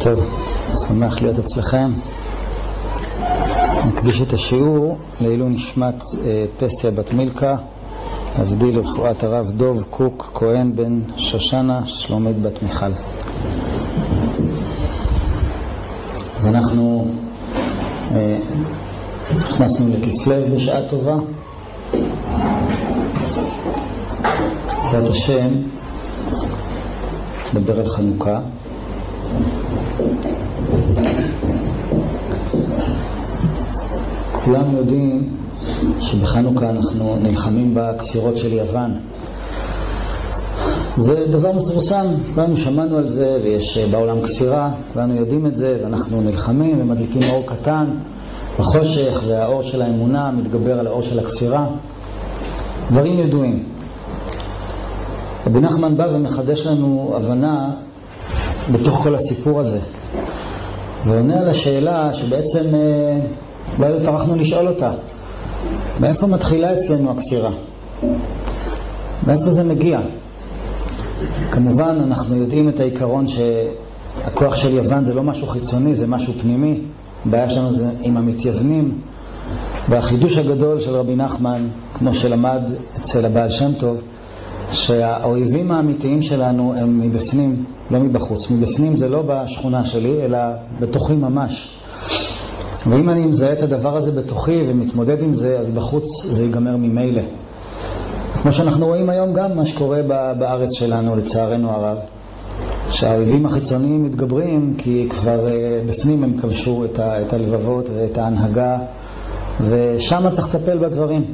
טוב, שמח להיות אצלכם. נקדיש את השיעור לעילוי נשמת אה, פסיה בת מילכה, אבדיל לרפואת הרב דוב קוק כהן בן שושנה שלומית בת מיכל. אז אנחנו אה, לכסלו בשעה טובה. בעזרת השם, נדבר על חנוכה. כולם יודעים שבחנוכה אנחנו נלחמים בכפירות של יוון. זה דבר מפורסם, כולנו שמענו על זה ויש בעולם כפירה, כולנו יודעים את זה ואנחנו נלחמים ומדליקים אור קטן בחושך והאור של האמונה מתגבר על האור של הכפירה. דברים ידועים. רבי נחמן בא ומחדש לנו הבנה בתוך כל הסיפור הזה ועונה על השאלה שבעצם לא היו טרחנו לשאול אותה מאיפה מתחילה אצלנו הכפירה? מאיפה זה מגיע? כמובן אנחנו יודעים את העיקרון שהכוח של יוון זה לא משהו חיצוני, זה משהו פנימי הבעיה שלנו זה עם המתייוונים והחידוש הגדול של רבי נחמן כמו שלמד אצל הבעל שם טוב שהאויבים האמיתיים שלנו הם מבפנים, לא מבחוץ. מבפנים זה לא בשכונה שלי, אלא בתוכי ממש. ואם אני מזהה את הדבר הזה בתוכי ומתמודד עם זה, אז בחוץ זה ייגמר ממילא. כמו שאנחנו רואים היום גם מה שקורה בארץ שלנו, לצערנו הרב. שהאויבים החיצוניים מתגברים כי כבר בפנים הם כבשו את הלבבות ואת ההנהגה ושם צריך לטפל בדברים.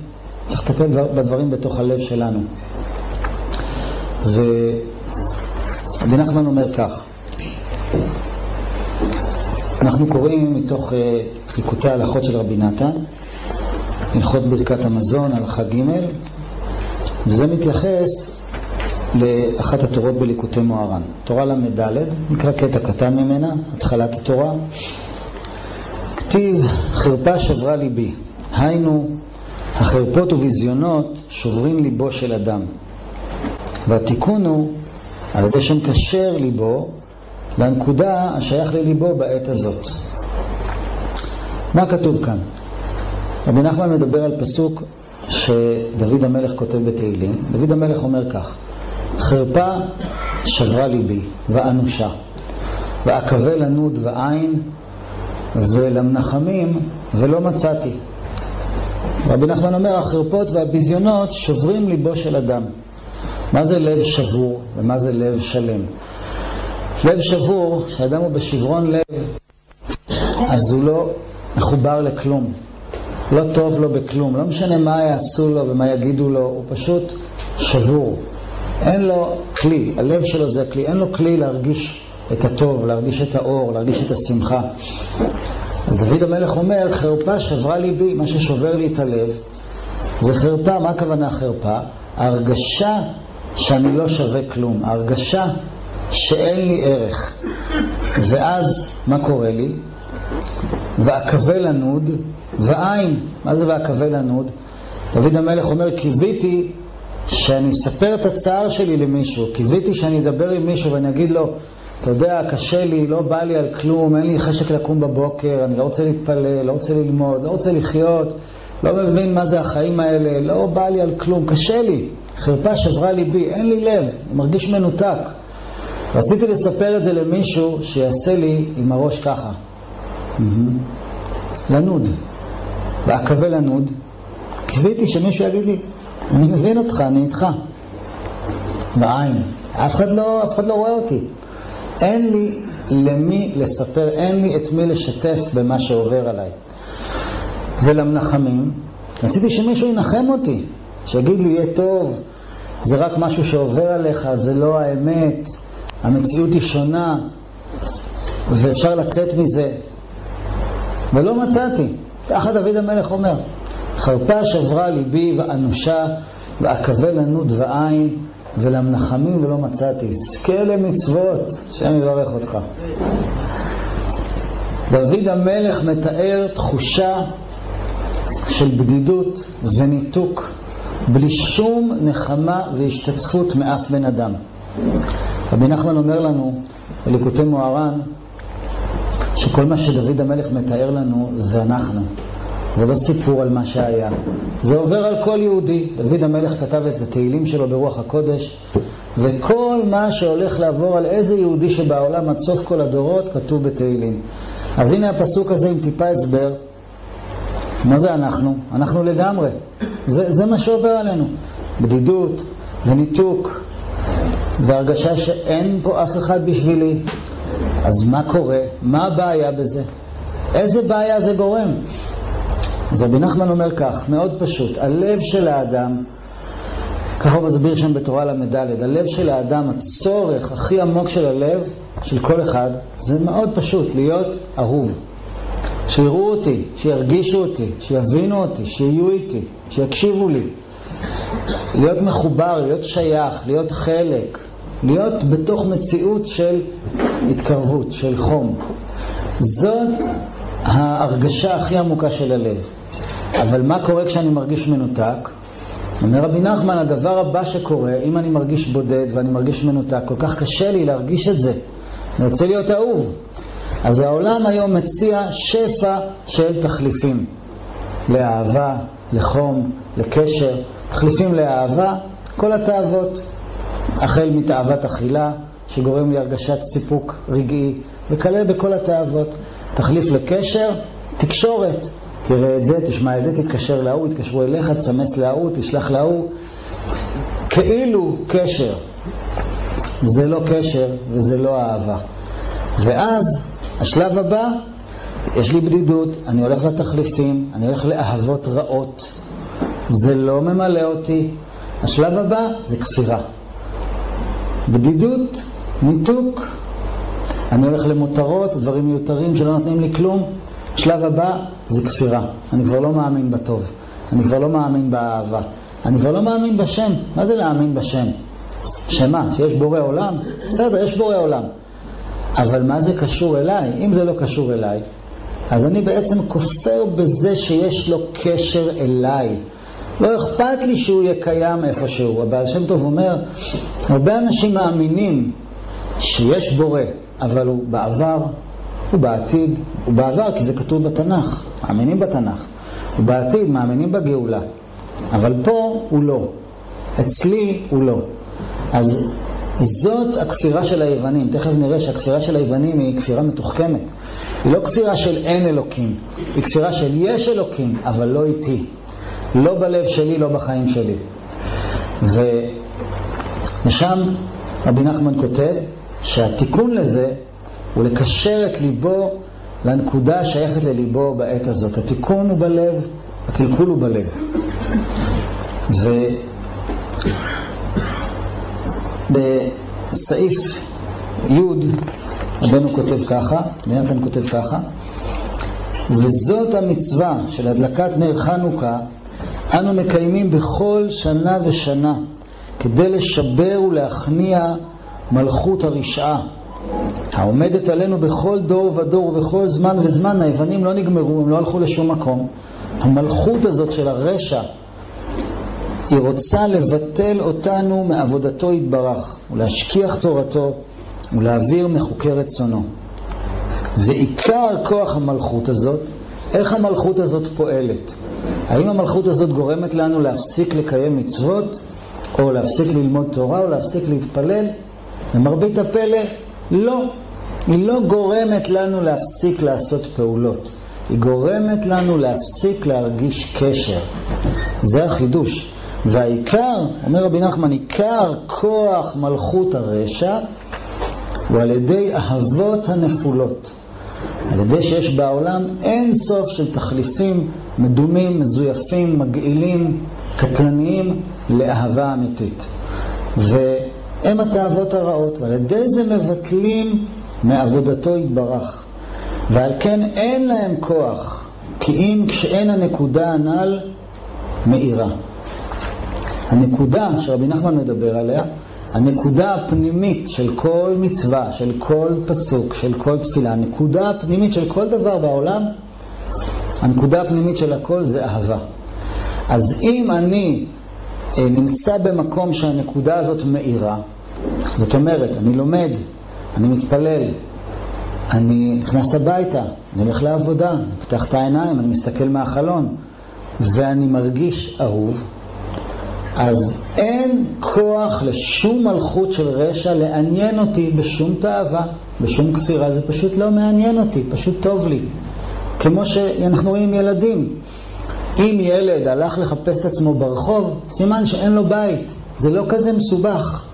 צריך לטפל בדברים בתוך הלב שלנו. ורבי נחמן אומר כך, אנחנו קוראים מתוך ליקוטי ההלכות של רבי נתן, הלכות ברכת המזון, הלכה ג', וזה מתייחס לאחת התורות בליקוטי מוהר"ן. תורה ל"ד, נקרא קטע קטן ממנה, התחלת התורה. כתיב חרפה שברה ליבי, היינו החרפות וביזיונות שוברים ליבו של אדם. והתיקון הוא על ידי שמקשר ליבו לנקודה השייך לליבו בעת הזאת. מה כתוב כאן? רבי נחמן מדבר על פסוק שדוד המלך כותב בתהילים. דוד המלך אומר כך: חרפה שברה ליבי ואנושה, ואקווה לנוד ועין ולמנחמים ולא מצאתי. רבי נחמן אומר, החרפות והביזיונות שוברים ליבו של אדם. מה זה לב שבור ומה זה לב שלם? לב שבור, כשאדם הוא בשברון לב, אז הוא לא מחובר לכלום. לא טוב לו בכלום. לא משנה מה יעשו לו ומה יגידו לו, הוא פשוט שבור. אין לו כלי, הלב שלו זה הכלי, אין לו כלי להרגיש את הטוב, להרגיש את האור, להרגיש את השמחה. אז דוד המלך אומר, חרפה שברה ליבי, מה ששובר לי את הלב, זה חרפה, מה הכוונה חרפה? ההרגשה שאני לא שווה כלום, ההרגשה שאין לי ערך. ואז, מה קורה לי? ואקווה לנוד, ועין. מה זה ואקווה לנוד? דוד המלך אומר, קיוויתי שאני אספר את הצער שלי למישהו, קיוויתי שאני אדבר עם מישהו ואני אגיד לו, אתה יודע, קשה לי, לא בא לי על כלום, אין לי חשק לקום בבוקר, אני לא רוצה להתפלל, לא רוצה ללמוד, לא רוצה לחיות, לא מבין מה זה החיים האלה, לא בא לי על כלום, קשה לי. חרפה שברה ליבי, אין לי לב, אני מרגיש מנותק. רציתי לספר את זה למישהו שיעשה לי עם הראש ככה. לנוד. ואקווה לנוד. קיוויתי שמישהו יגיד לי, אני מבין אותך, אני איתך. בעין. אף אחד לא, אף אחד לא רואה אותי. אין לי למי לספר, אין לי את מי לשתף במה שעובר עליי. ולמנחמים, רציתי שמישהו ינחם אותי. שיגיד לי, יהיה טוב, זה רק משהו שעובר עליך, זה לא האמת, המציאות היא שונה, ואפשר לצאת מזה. ולא מצאתי. ככה דוד המלך אומר, חרפה שברה ליבי ואנושה, ואקווה לנוד ועין, ולמנחמים ולא מצאתי. זכה למצוות, השם יברך אותך. דוד המלך מתאר תחושה של בדידות וניתוק. בלי שום נחמה והשתתפות מאף בן אדם. רבי נחמן אומר לנו, בליקוטי מוהר"ן, שכל מה שדוד המלך מתאר לנו זה אנחנו. זה לא סיפור על מה שהיה. זה עובר על כל יהודי. דוד המלך כתב את התהילים שלו ברוח הקודש, וכל מה שהולך לעבור על איזה יהודי שבעולם עד סוף כל הדורות כתוב בתהילים. אז הנה הפסוק הזה עם טיפה הסבר. מה זה אנחנו? אנחנו לגמרי. זה, זה מה שעובר עלינו. בדידות וניתוק והרגשה שאין פה אף אחד בשבילי. אז מה קורה? מה הבעיה בזה? איזה בעיה זה גורם? אז רבי נחמן אומר כך, מאוד פשוט, הלב של האדם, ככה הוא מסביר שם בתורה ל"ד, הלב של האדם, הצורך הכי עמוק של הלב, של כל אחד, זה מאוד פשוט, להיות אהוב. שיראו אותי, שירגישו אותי, שיבינו אותי, שיהיו איתי, שיקשיבו לי. להיות מחובר, להיות שייך, להיות חלק, להיות בתוך מציאות של התקרבות, של חום. זאת ההרגשה הכי עמוקה של הלב. אבל מה קורה כשאני מרגיש מנותק? אומר רבי נחמן, הדבר הבא שקורה, אם אני מרגיש בודד ואני מרגיש מנותק, כל כך קשה לי להרגיש את זה. אני רוצה להיות אהוב. אז העולם היום מציע שפע של תחליפים. לאהבה, לחום, לקשר, תחליפים לאהבה, כל התאוות. החל מתאוות אכילה, שגורם לי הרגשת סיפוק רגעי, וכלה בכל התאוות. תחליף לקשר, תקשורת. תראה את זה, תשמע את זה, תתקשר להוא, יתקשרו אליך, תסמס להוא, תשלח להוא. כאילו קשר. זה לא קשר וזה לא אהבה. ואז, השלב הבא, יש לי בדידות, אני הולך לתחליפים, אני הולך לאהבות רעות. זה לא ממלא אותי. השלב הבא זה כפירה. בדידות, ניתוק, אני הולך למותרות, דברים מיותרים שלא נותנים לי כלום. שלב הבא זה כפירה. אני כבר לא מאמין בטוב. אני כבר לא מאמין באהבה. אני כבר לא מאמין בשם. מה זה להאמין בשם? שמה? שיש בורא עולם? בסדר, יש בורא עולם. אבל מה זה קשור אליי? אם זה לא קשור אליי, אז אני בעצם כופר בזה שיש לו קשר אליי. לא אכפת לי שהוא יהיה קיים איפשהו. הבעל שם טוב אומר, הרבה אנשים מאמינים שיש בורא, אבל הוא בעבר, הוא בעתיד, הוא בעבר כי זה כתוב בתנ"ך, מאמינים בתנ"ך. הוא בעתיד, מאמינים בגאולה. אבל פה הוא לא. אצלי הוא לא. אז זאת הכפירה של היוונים. תכף נראה שהכפירה של היוונים היא כפירה מתוחכמת. היא לא כפירה של אין אלוקים, היא כפירה של יש אלוקים, אבל לא איתי. לא בלב שלי, לא בחיים שלי. ושם רבי נחמן כותב שהתיקון לזה הוא לקשר את ליבו לנקודה השייכת לליבו בעת הזאת. התיקון הוא בלב, הקלקול הוא בלב. ו... בסעיף י' רבנו כותב ככה, בנתן כותב ככה, וזאת המצווה של הדלקת נר חנוכה אנו מקיימים בכל שנה ושנה כדי לשבר ולהכניע מלכות הרשעה העומדת עלינו בכל דור ודור ובכל זמן וזמן. היוונים לא נגמרו, הם לא הלכו לשום מקום. המלכות הזאת של הרשע, היא רוצה לבטל אותנו מעבודתו יתברך, ולהשכיח תורתו, ולהעביר מחוקי רצונו. ועיקר כוח המלכות הזאת, איך המלכות הזאת פועלת? האם המלכות הזאת גורמת לנו להפסיק לקיים מצוות, או להפסיק ללמוד תורה, או להפסיק להתפלל? למרבית הפלא, לא. היא לא גורמת לנו להפסיק לעשות פעולות. היא גורמת לנו להפסיק להרגיש קשר. זה החידוש. והעיקר, אומר רבי נחמן, עיקר כוח מלכות הרשע הוא על ידי אהבות הנפולות. על ידי שיש בעולם אין סוף של תחליפים מדומים, מזויפים, מגעילים, קטלניים לאהבה אמיתית. והם התאוות הרעות, ועל ידי זה מבטלים מעבודתו יתברך. ועל כן אין להם כוח, כי אם כשאין הנקודה הנ"ל מאירה. הנקודה שרבי נחמן מדבר עליה, הנקודה הפנימית של כל מצווה, של כל פסוק, של כל תפילה, הנקודה הפנימית של כל דבר בעולם, הנקודה הפנימית של הכל זה אהבה. אז אם אני אה, נמצא במקום שהנקודה הזאת מאירה, זאת אומרת, אני לומד, אני מתפלל, אני נכנס הביתה, אני הולך לעבודה, אני פותח את העיניים, אני מסתכל מהחלון, ואני מרגיש אהוב, אז אין כוח לשום מלכות של רשע לעניין אותי בשום תאווה, בשום כפירה, זה פשוט לא מעניין אותי, פשוט טוב לי. כמו שאנחנו רואים עם ילדים. אם ילד הלך לחפש את עצמו ברחוב, סימן שאין לו בית. זה לא כזה מסובך.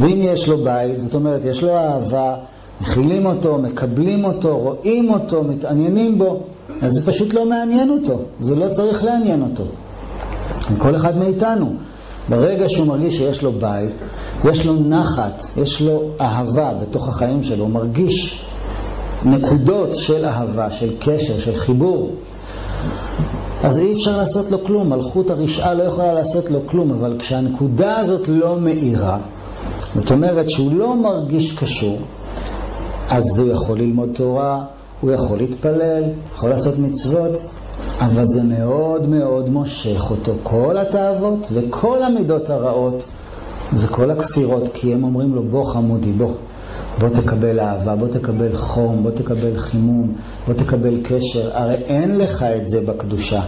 ואם יש לו בית, זאת אומרת, יש לו אהבה, מכילים אותו, מקבלים אותו, רואים אותו, מתעניינים בו, אז זה פשוט לא מעניין אותו. זה לא צריך לעניין אותו. כל אחד מאיתנו. ברגע שהוא מרגיש שיש לו בית, יש לו נחת, יש לו אהבה בתוך החיים שלו, הוא מרגיש נקודות של אהבה, של קשר, של חיבור. אז אי אפשר לעשות לו כלום, מלכות הרשעה לא יכולה לעשות לו כלום, אבל כשהנקודה הזאת לא מאירה, זאת אומרת שהוא לא מרגיש קשור, אז הוא יכול ללמוד תורה, הוא יכול להתפלל, יכול לעשות מצוות, אבל זה מאוד מאוד מושך אותו, כל התאוות וכל המידות הרעות וכל הכפירות, כי הם אומרים לו, בוא חמודי, בוא. בוא תקבל אהבה, בוא תקבל חום, בוא תקבל חימום, בוא תקבל קשר. הרי אין לך את זה בקדושה.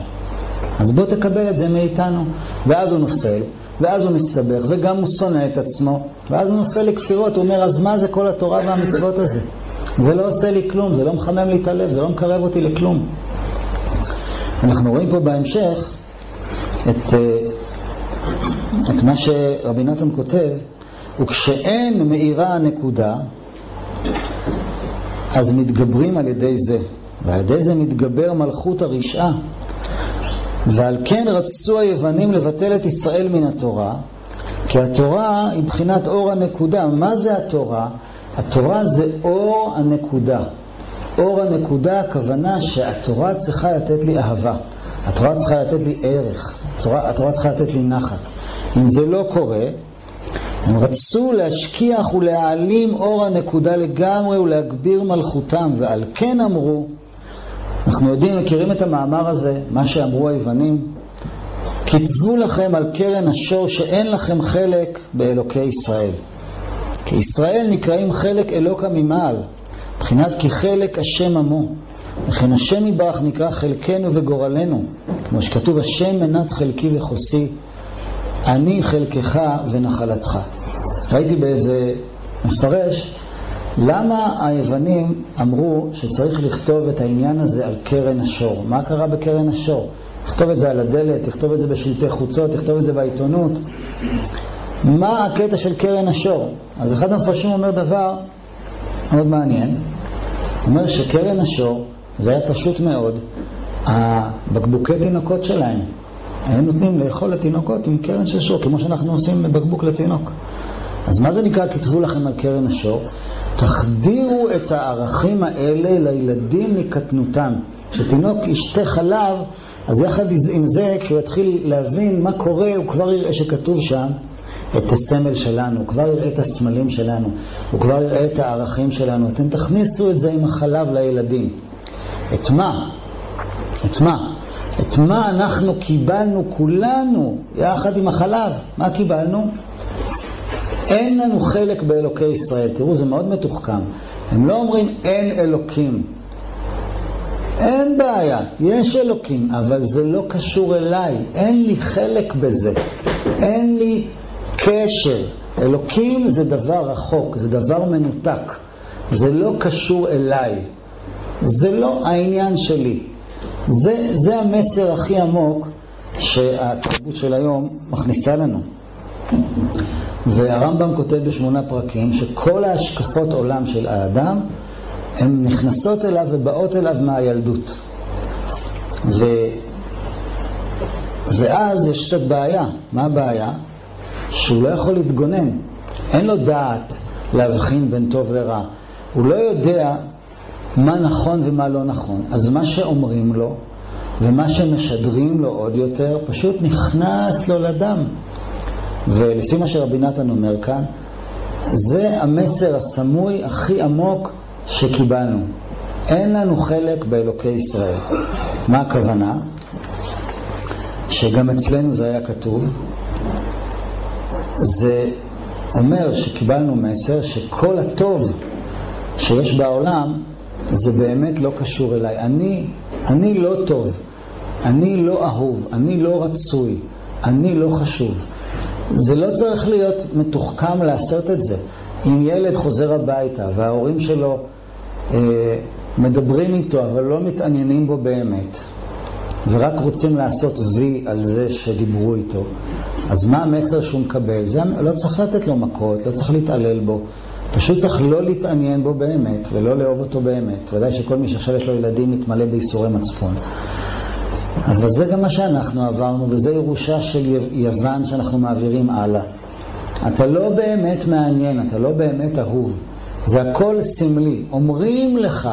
אז בוא תקבל את זה מאיתנו. ואז הוא נופל, ואז הוא מסתבך, וגם הוא שונא את עצמו, ואז הוא נופל לכפירות, הוא אומר, אז מה זה כל התורה והמצוות הזה? זה לא עושה לי כלום, זה לא מחמם לי את הלב, זה לא מקרב אותי לכלום. אנחנו רואים פה בהמשך את, אה, את מה שרבי נתן כותב, וכשאין מאירה הנקודה, אז מתגברים על ידי זה, ועל ידי זה מתגבר מלכות הרשעה. ועל כן רצו היוונים לבטל את ישראל מן התורה, כי התורה היא בחינת אור הנקודה. מה זה התורה? התורה זה אור הנקודה. אור הנקודה, הכוונה שהתורה צריכה לתת לי אהבה. התורה צריכה לתת לי ערך. התורה, התורה צריכה לתת לי נחת. אם זה לא קורה, הם רצו להשכיח ולהעלים אור הנקודה לגמרי ולהגביר מלכותם, ועל כן אמרו, אנחנו יודעים, מכירים את המאמר הזה, מה שאמרו היוונים? כתבו לכם על קרן השור שאין לכם חלק באלוקי ישראל. כי ישראל נקראים חלק אלוקה ממעל, מבחינת כי חלק השם עמו. וכן השם יברך נקרא חלקנו וגורלנו, כמו שכתוב השם מנת חלקי וחוסי, אני חלקך ונחלתך. ראיתי באיזה מפרש, למה היוונים אמרו שצריך לכתוב את העניין הזה על קרן השור? מה קרה בקרן השור? לכתוב את זה על הדלת, לכתוב את זה בשלטי חוצות, לכתוב את זה בעיתונות. מה הקטע של קרן השור? אז אחד המפרשים אומר דבר מאוד מעניין. הוא אומר שקרן השור, זה היה פשוט מאוד, הבקבוקי תינוקות שלהם. הם נותנים לאכול לתינוקות עם קרן של שור, כמו שאנחנו עושים בבקבוק לתינוק. אז מה זה נקרא כתבו לכם על קרן השור? תחדירו את הערכים האלה לילדים מקטנותם. כשתינוק ישתה חלב, אז יחד עם זה, כשהוא יתחיל להבין מה קורה, הוא כבר יראה שכתוב שם את הסמל שלנו, הוא כבר יראה את הסמלים שלנו, הוא כבר יראה את הערכים שלנו. אתם תכניסו את זה עם החלב לילדים. את מה? את מה? את מה אנחנו קיבלנו כולנו יחד עם החלב? מה קיבלנו? אין לנו חלק באלוקי ישראל. תראו, זה מאוד מתוחכם. הם לא אומרים אין אלוקים. אין בעיה, יש אלוקים, אבל זה לא קשור אליי. אין לי חלק בזה. אין לי קשר. אלוקים זה דבר רחוק, זה דבר מנותק. זה לא קשור אליי. זה לא העניין שלי. זה, זה המסר הכי עמוק שהתרבות של היום מכניסה לנו. והרמב"ם כותב בשמונה פרקים שכל ההשקפות עולם של האדם הן נכנסות אליו ובאות אליו מהילדות. ו... ואז יש קצת בעיה. מה הבעיה? שהוא לא יכול להתגונן. אין לו דעת להבחין בין טוב לרע. הוא לא יודע מה נכון ומה לא נכון. אז מה שאומרים לו ומה שמשדרים לו עוד יותר, פשוט נכנס לו לדם. ולפי מה שרבי נתן אומר כאן, זה המסר הסמוי הכי עמוק שקיבלנו. אין לנו חלק באלוקי ישראל. מה הכוונה? שגם אצלנו זה היה כתוב. זה אומר שקיבלנו מסר שכל הטוב שיש בעולם זה באמת לא קשור אליי. אני, אני לא טוב, אני לא אהוב, אני לא רצוי, אני לא חשוב. זה לא צריך להיות מתוחכם לעשות את זה. אם ילד חוזר הביתה וההורים שלו אה, מדברים איתו אבל לא מתעניינים בו באמת ורק רוצים לעשות וי על זה שדיברו איתו, אז מה המסר שהוא מקבל? זה לא צריך לתת לו מכות, לא צריך להתעלל בו. פשוט צריך לא להתעניין בו באמת ולא לאהוב אותו באמת. ודאי שכל מי שעכשיו יש לו ילדים מתמלא בייסורי מצפון. אבל זה גם מה שאנחנו עברנו, וזה ירושה של יוון שאנחנו מעבירים הלאה. אתה לא באמת מעניין, אתה לא באמת אהוב. זה הכל סמלי. אומרים לך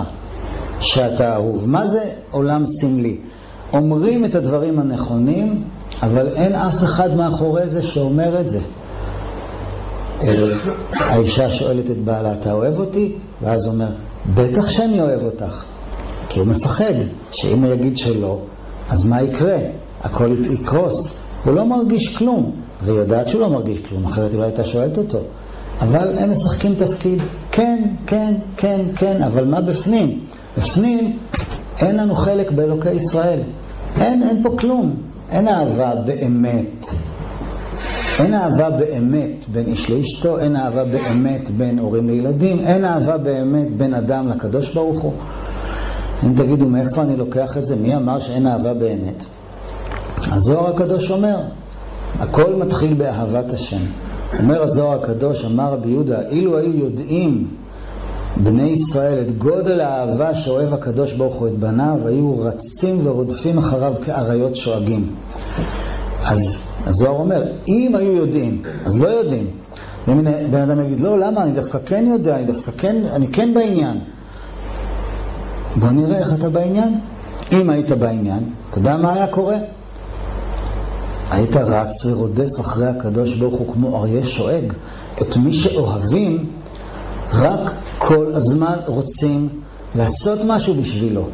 שאתה אהוב. מה זה עולם סמלי? אומרים את הדברים הנכונים, אבל אין אף אחד מאחורי זה שאומר את זה. האישה שואלת את בעלה, אתה אוהב אותי? ואז הוא אומר, בטח שאני אוהב אותך. כי הוא מפחד שאם הוא יגיד שלא, אז מה יקרה? הכל יקרוס. הוא לא מרגיש כלום, והיא יודעת שהוא לא מרגיש כלום, אחרת אולי הייתה שואלת אותו. אבל הם משחקים תפקיד, כן, כן, כן, כן, אבל מה בפנים? בפנים אין לנו חלק באלוקי ישראל. אין, אין פה כלום. אין אהבה באמת. אין אהבה באמת בין איש לאשתו, אין אהבה באמת בין הורים לילדים, אין אהבה באמת בין אדם לקדוש ברוך הוא. אם תגידו מאיפה אני לוקח את זה, מי אמר שאין אהבה באמת? הזוהר הקדוש אומר, הכל מתחיל באהבת השם. אומר הזוהר הקדוש, אמר רבי יהודה, אילו היו יודעים בני ישראל את גודל האהבה שאוהב הקדוש ברוך הוא את בניו, היו רצים ורודפים אחריו כאריות שואגים. אז הזוהר אומר, אם היו יודעים, אז לא יודעים. בן אדם יגיד, לא, למה? אני דווקא כן יודע, אני דווקא כן, אני כן בעניין. בוא נראה איך אתה בעניין. אם היית בעניין, אתה יודע מה היה קורה? היית רץ ורודף אחרי הקדוש ברוך הוא כמו אריה שואג. את מי שאוהבים, רק כל הזמן רוצים לעשות משהו בשבילו.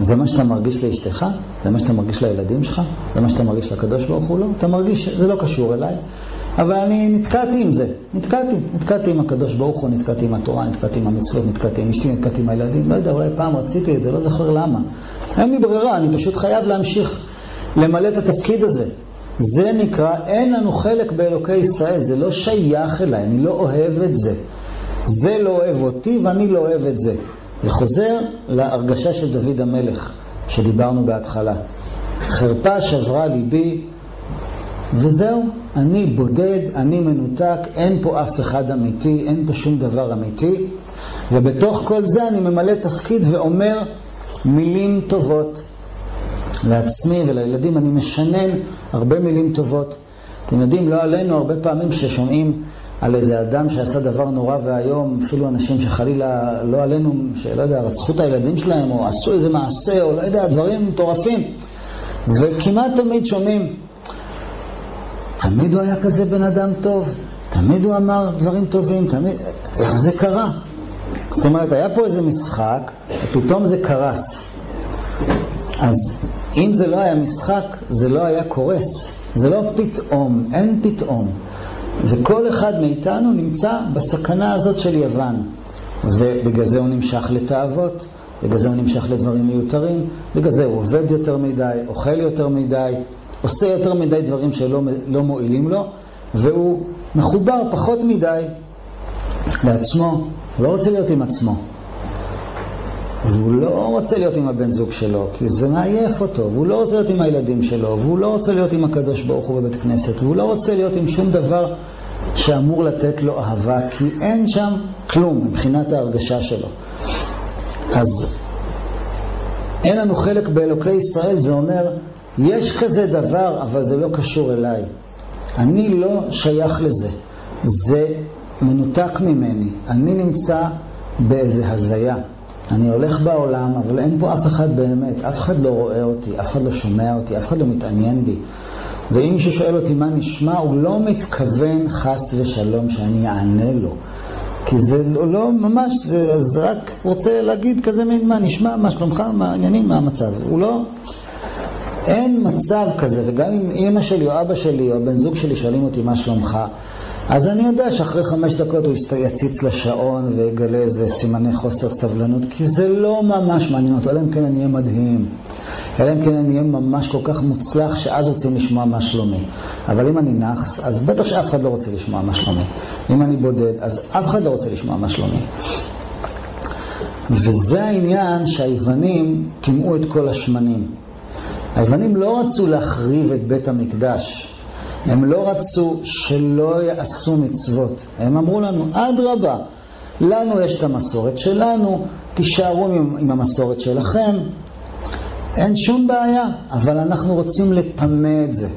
זה מה שאתה מרגיש לאשתך? זה מה שאתה מרגיש לילדים שלך? זה מה שאתה מרגיש לקדוש ברוך הוא? לא. אתה מרגיש, זה לא קשור אליי. אבל אני נתקעתי עם זה, נתקעתי, נתקעתי עם הקדוש ברוך הוא, נתקעתי עם התורה, נתקעתי עם המצוות, נתקעתי עם אשתי, נתקעתי עם הילדים, לא יודע, אולי פעם רציתי את זה, לא זוכר למה. אין לי ברירה, אני פשוט חייב להמשיך למלא את התפקיד הזה. זה נקרא, אין לנו חלק באלוקי ישראל, זה לא שייך אליי, אני לא אוהב את זה. זה לא אוהב אותי ואני לא אוהב את זה. זה חוזר להרגשה של דוד המלך, שדיברנו בהתחלה. חרפה שברה ליבי, וזהו, אני בודד, אני מנותק, אין פה אף אחד אמיתי, אין פה שום דבר אמיתי, ובתוך כל זה אני ממלא תפקיד ואומר מילים טובות לעצמי ולילדים, אני משנן הרבה מילים טובות. אתם יודעים, לא עלינו, הרבה פעמים ששומעים על איזה אדם שעשה דבר נורא ואיום, אפילו אנשים שחלילה, לא עלינו, שלא יודע, רצחו את הילדים שלהם, או עשו איזה מעשה, או לא יודע, דברים מטורפים. וכמעט תמיד שומעים, תמיד הוא היה כזה בן אדם טוב, תמיד הוא אמר דברים טובים, תמיד... איך זה קרה? זאת אומרת, היה פה איזה משחק, ופתאום זה קרס. אז אם זה לא היה משחק, זה לא היה קורס. זה לא פתאום, אין פתאום. וכל אחד מאיתנו נמצא בסכנה הזאת של יוון. ובגלל זה הוא נמשך לתאוות, בגלל זה הוא נמשך לדברים מיותרים, בגלל זה הוא עובד יותר מדי, אוכל יותר מדי, עושה יותר מדי דברים שלא לא מועילים לו, והוא מחובר פחות מדי לעצמו, הוא לא רוצה להיות עם עצמו. והוא לא רוצה להיות עם הבן זוג שלו, כי זה מעייף אותו, והוא לא רוצה להיות עם הילדים שלו, והוא לא רוצה להיות עם הקדוש ברוך הוא בבית כנסת, והוא לא רוצה להיות עם שום דבר שאמור לתת לו אהבה, כי אין שם כלום מבחינת ההרגשה שלו. אז אין לנו חלק באלוקי ישראל, זה אומר, יש כזה דבר, אבל זה לא קשור אליי. אני לא שייך לזה. זה מנותק ממני. אני נמצא באיזה הזיה. אני הולך בעולם, אבל אין פה אף אחד באמת. אף אחד לא רואה אותי, אף אחד לא שומע אותי, אף אחד לא מתעניין בי. ואם מישהו שואל אותי מה נשמע, הוא לא מתכוון חס ושלום שאני אענה לו. כי זה לא, לא ממש, זה, זה רק רוצה להגיד כזה מין, מה נשמע, מה שלומך, מה העניינים, מה המצב. הוא לא... אין מצב כזה, וגם אם אימא שלי או אבא שלי או בן זוג שלי שואלים אותי מה שלומך, אז אני יודע שאחרי חמש דקות הוא יציץ לשעון ויגלה איזה סימני חוסר סבלנות, כי זה לא ממש מעניין אותו, אלא אם כן אני אהיה מדהים. אלא אם כן אני אהיה ממש כל כך מוצלח, שאז רוצים לשמוע מה שלומי. אבל אם אני נאחס, אז בטח שאף אחד לא רוצה לשמוע מה שלומי. אם אני בודד, אז אף אחד לא רוצה לשמוע מה שלומי. וזה העניין שהיוונים טימאו את כל השמנים. היוונים לא רצו להחריב את בית המקדש. הם לא רצו שלא יעשו מצוות. הם אמרו לנו, אדרבה, לנו יש את המסורת שלנו, תישארו עם, עם המסורת שלכם. אין שום בעיה, אבל אנחנו רוצים לטמא את זה.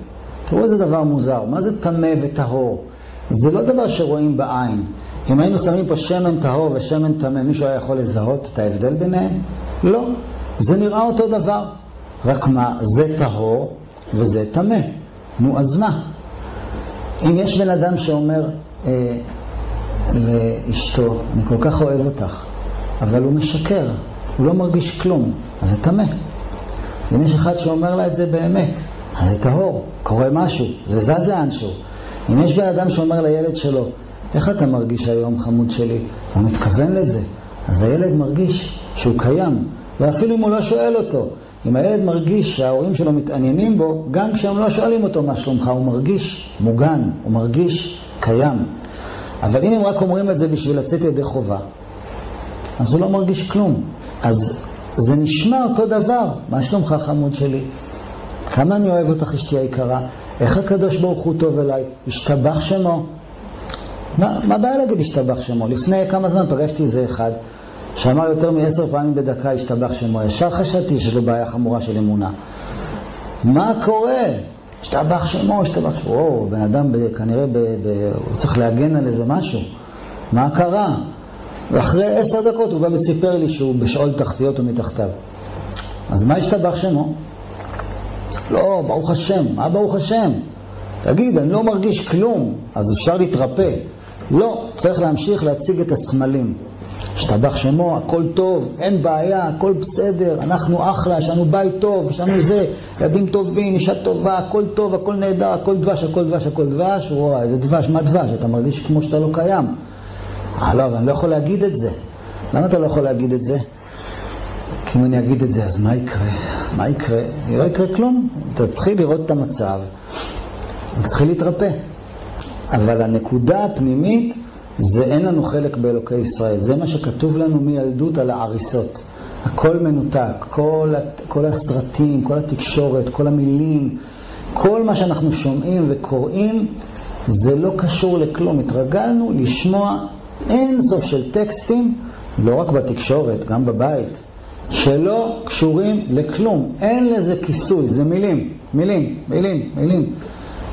תראו איזה דבר מוזר, מה זה טמא וטהור? זה לא דבר שרואים בעין. אם היינו שמים פה שמן טהור ושמן טמא, מישהו היה יכול לזהות את ההבדל ביניהם? לא. זה נראה אותו דבר. רק מה, זה טהור וזה טמא. נו, אז מה? אם יש בן אדם שאומר אה, לאשתו, אני כל כך אוהב אותך, אבל הוא משקר, הוא לא מרגיש כלום, אז זה טמא. אם יש אחד שאומר לה את זה באמת, אז זה טהור, קורה משהו, זה זז לאנשהו. אם יש בן אדם שאומר לילד שלו, איך אתה מרגיש היום, חמוד שלי? הוא מתכוון לזה. אז הילד מרגיש שהוא קיים, ואפילו אם הוא לא שואל אותו. אם הילד מרגיש שההורים שלו מתעניינים בו, גם כשהם לא שואלים אותו מה שלומך, הוא מרגיש מוגן, הוא מרגיש קיים. אבל אם הם רק אומרים את זה בשביל לצאת ידי חובה, אז הוא לא מרגיש כלום. אז זה נשמע אותו דבר. מה שלומך, חמוד שלי? כמה אני אוהב אותך, אשתי היקרה. איך הקדוש ברוך הוא טוב אליי? השתבח שמו. מה, מה הבעיה להגיד השתבח שמו? לפני כמה זמן פגשתי איזה אחד שאמר יותר מעשר פעמים בדקה השתבח שמו. ישר חשבתי שיש לו בעיה חמורה של אמונה. מה קורה? השתבח שמו, השתבח שמו. או, בן אדם ב, כנראה ב, ב, הוא צריך להגן על איזה משהו. מה קרה? ואחרי עשר דקות הוא בא וסיפר לי שהוא בשאול תחתיות ומתחתיו. אז מה השתבח שמו? לא, ברוך השם. מה ברוך השם? תגיד, אני לא מרגיש כלום, אז אפשר להתרפא. לא, צריך להמשיך להציג את הסמלים. השתבח שמו, הכל טוב, אין בעיה, הכל בסדר, אנחנו אחלה, יש לנו בית טוב, יש לנו זה, ילדים טובים, אישה טובה, הכל טוב, הכל נהדר, הכל דבש, הכל דבש, הכל דבש, וואי, איזה דבש, מה דבש? אתה מרגיש כמו שאתה לא קיים. אה, לא, אבל אני לא יכול להגיד את זה. למה אתה לא יכול להגיד את זה? כי אם אני אגיד את זה, אז מה יקרה? מה יקרה? לא יקרה כלום. תתחיל לראות את המצב, תתחיל להתרפא. אבל הנקודה הפנימית זה אין לנו חלק באלוקי ישראל. זה מה שכתוב לנו מילדות על העריסות. הכל מנותק, כל, כל הסרטים, כל התקשורת, כל המילים, כל מה שאנחנו שומעים וקוראים, זה לא קשור לכלום. התרגלנו לשמוע אין סוף של טקסטים, לא רק בתקשורת, גם בבית, שלא קשורים לכלום. אין לזה כיסוי, זה מילים, מילים, מילים, מילים.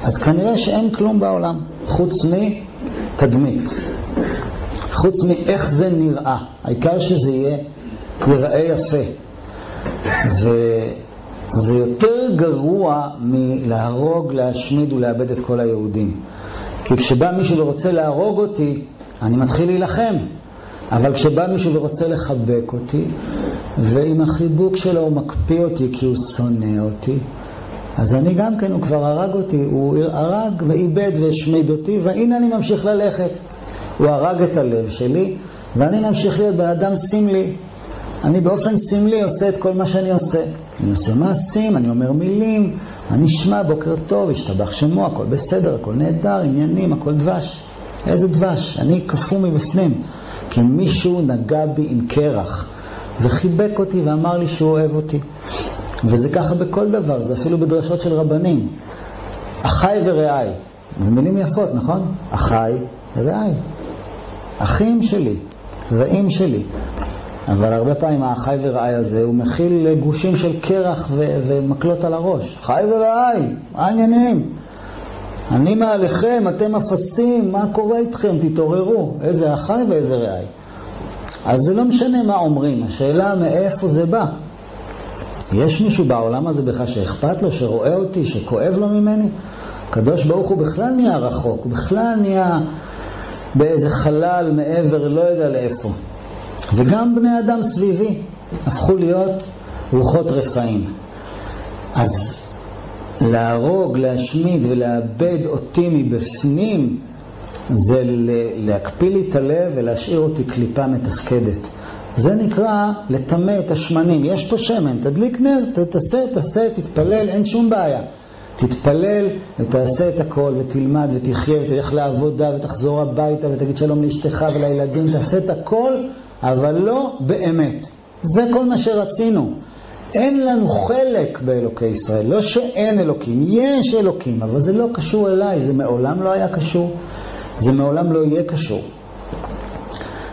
אז כנראה שאין כלום בעולם, חוץ מתדמית. חוץ מאיך זה נראה. העיקר שזה יהיה, ייראה יפה. וזה יותר גרוע מלהרוג, להשמיד ולאבד את כל היהודים. כי כשבא מישהו ורוצה להרוג אותי, אני מתחיל להילחם. אבל כשבא מישהו ורוצה לחבק אותי, ועם החיבוק שלו הוא מקפיא אותי כי הוא שונא אותי, אז אני גם כן, הוא כבר הרג אותי, הוא הרג ואיבד והשמיד אותי, והנה אני ממשיך ללכת. הוא הרג את הלב שלי, ואני ממשיך להיות בן אדם סמלי. אני באופן סמלי עושה את כל מה שאני עושה. אני עושה מעשים, אני אומר מילים, אני אשמע בוקר טוב, השתבח שמו, הכל בסדר, הכל נהדר, עניינים, הכל דבש. איזה דבש? אני קפוא מבפנים. כי מישהו נגע בי עם קרח, וחיבק אותי ואמר לי שהוא אוהב אותי. וזה ככה בכל דבר, זה אפילו בדרשות של רבנים. אחי ורעי, זה מילים יפות, נכון? אחי ורעי. אחים שלי, רעים שלי. אבל הרבה פעמים האחי ורעי הזה, הוא מכיל גושים של קרח ו- ומקלות על הראש. אחי ורעי, מה העניינים? אני מעליכם, אתם אפסים, מה קורה איתכם? תתעוררו. איזה אחי ואיזה רעי. אז זה לא משנה מה אומרים, השאלה מאיפה זה בא. יש מישהו בעולם הזה בכלל שאכפת לו, שרואה אותי, שכואב לו ממני? הקדוש ברוך הוא בכלל נהיה רחוק, הוא בכלל נהיה באיזה חלל מעבר, לא יודע לאיפה. וגם בני אדם סביבי הפכו להיות רוחות רפאים. אז להרוג, להשמיד ולאבד אותי מבפנים, זה להקפיא לי את הלב ולהשאיר אותי קליפה מתפקדת. זה נקרא לטמא את השמנים. יש פה שמן, תדליק נר, תעשה, תעשה, תתפלל, אין שום בעיה. תתפלל ותעשה את הכל ותלמד ותחיה ותלך לעבודה ותחזור הביתה ותגיד שלום לאשתך ולילדים, תעשה את הכל, אבל לא באמת. זה כל מה שרצינו. אין לנו חלק באלוקי ישראל, לא שאין אלוקים, יש אלוקים, אבל זה לא קשור אליי, זה מעולם לא היה קשור, זה מעולם לא יהיה קשור.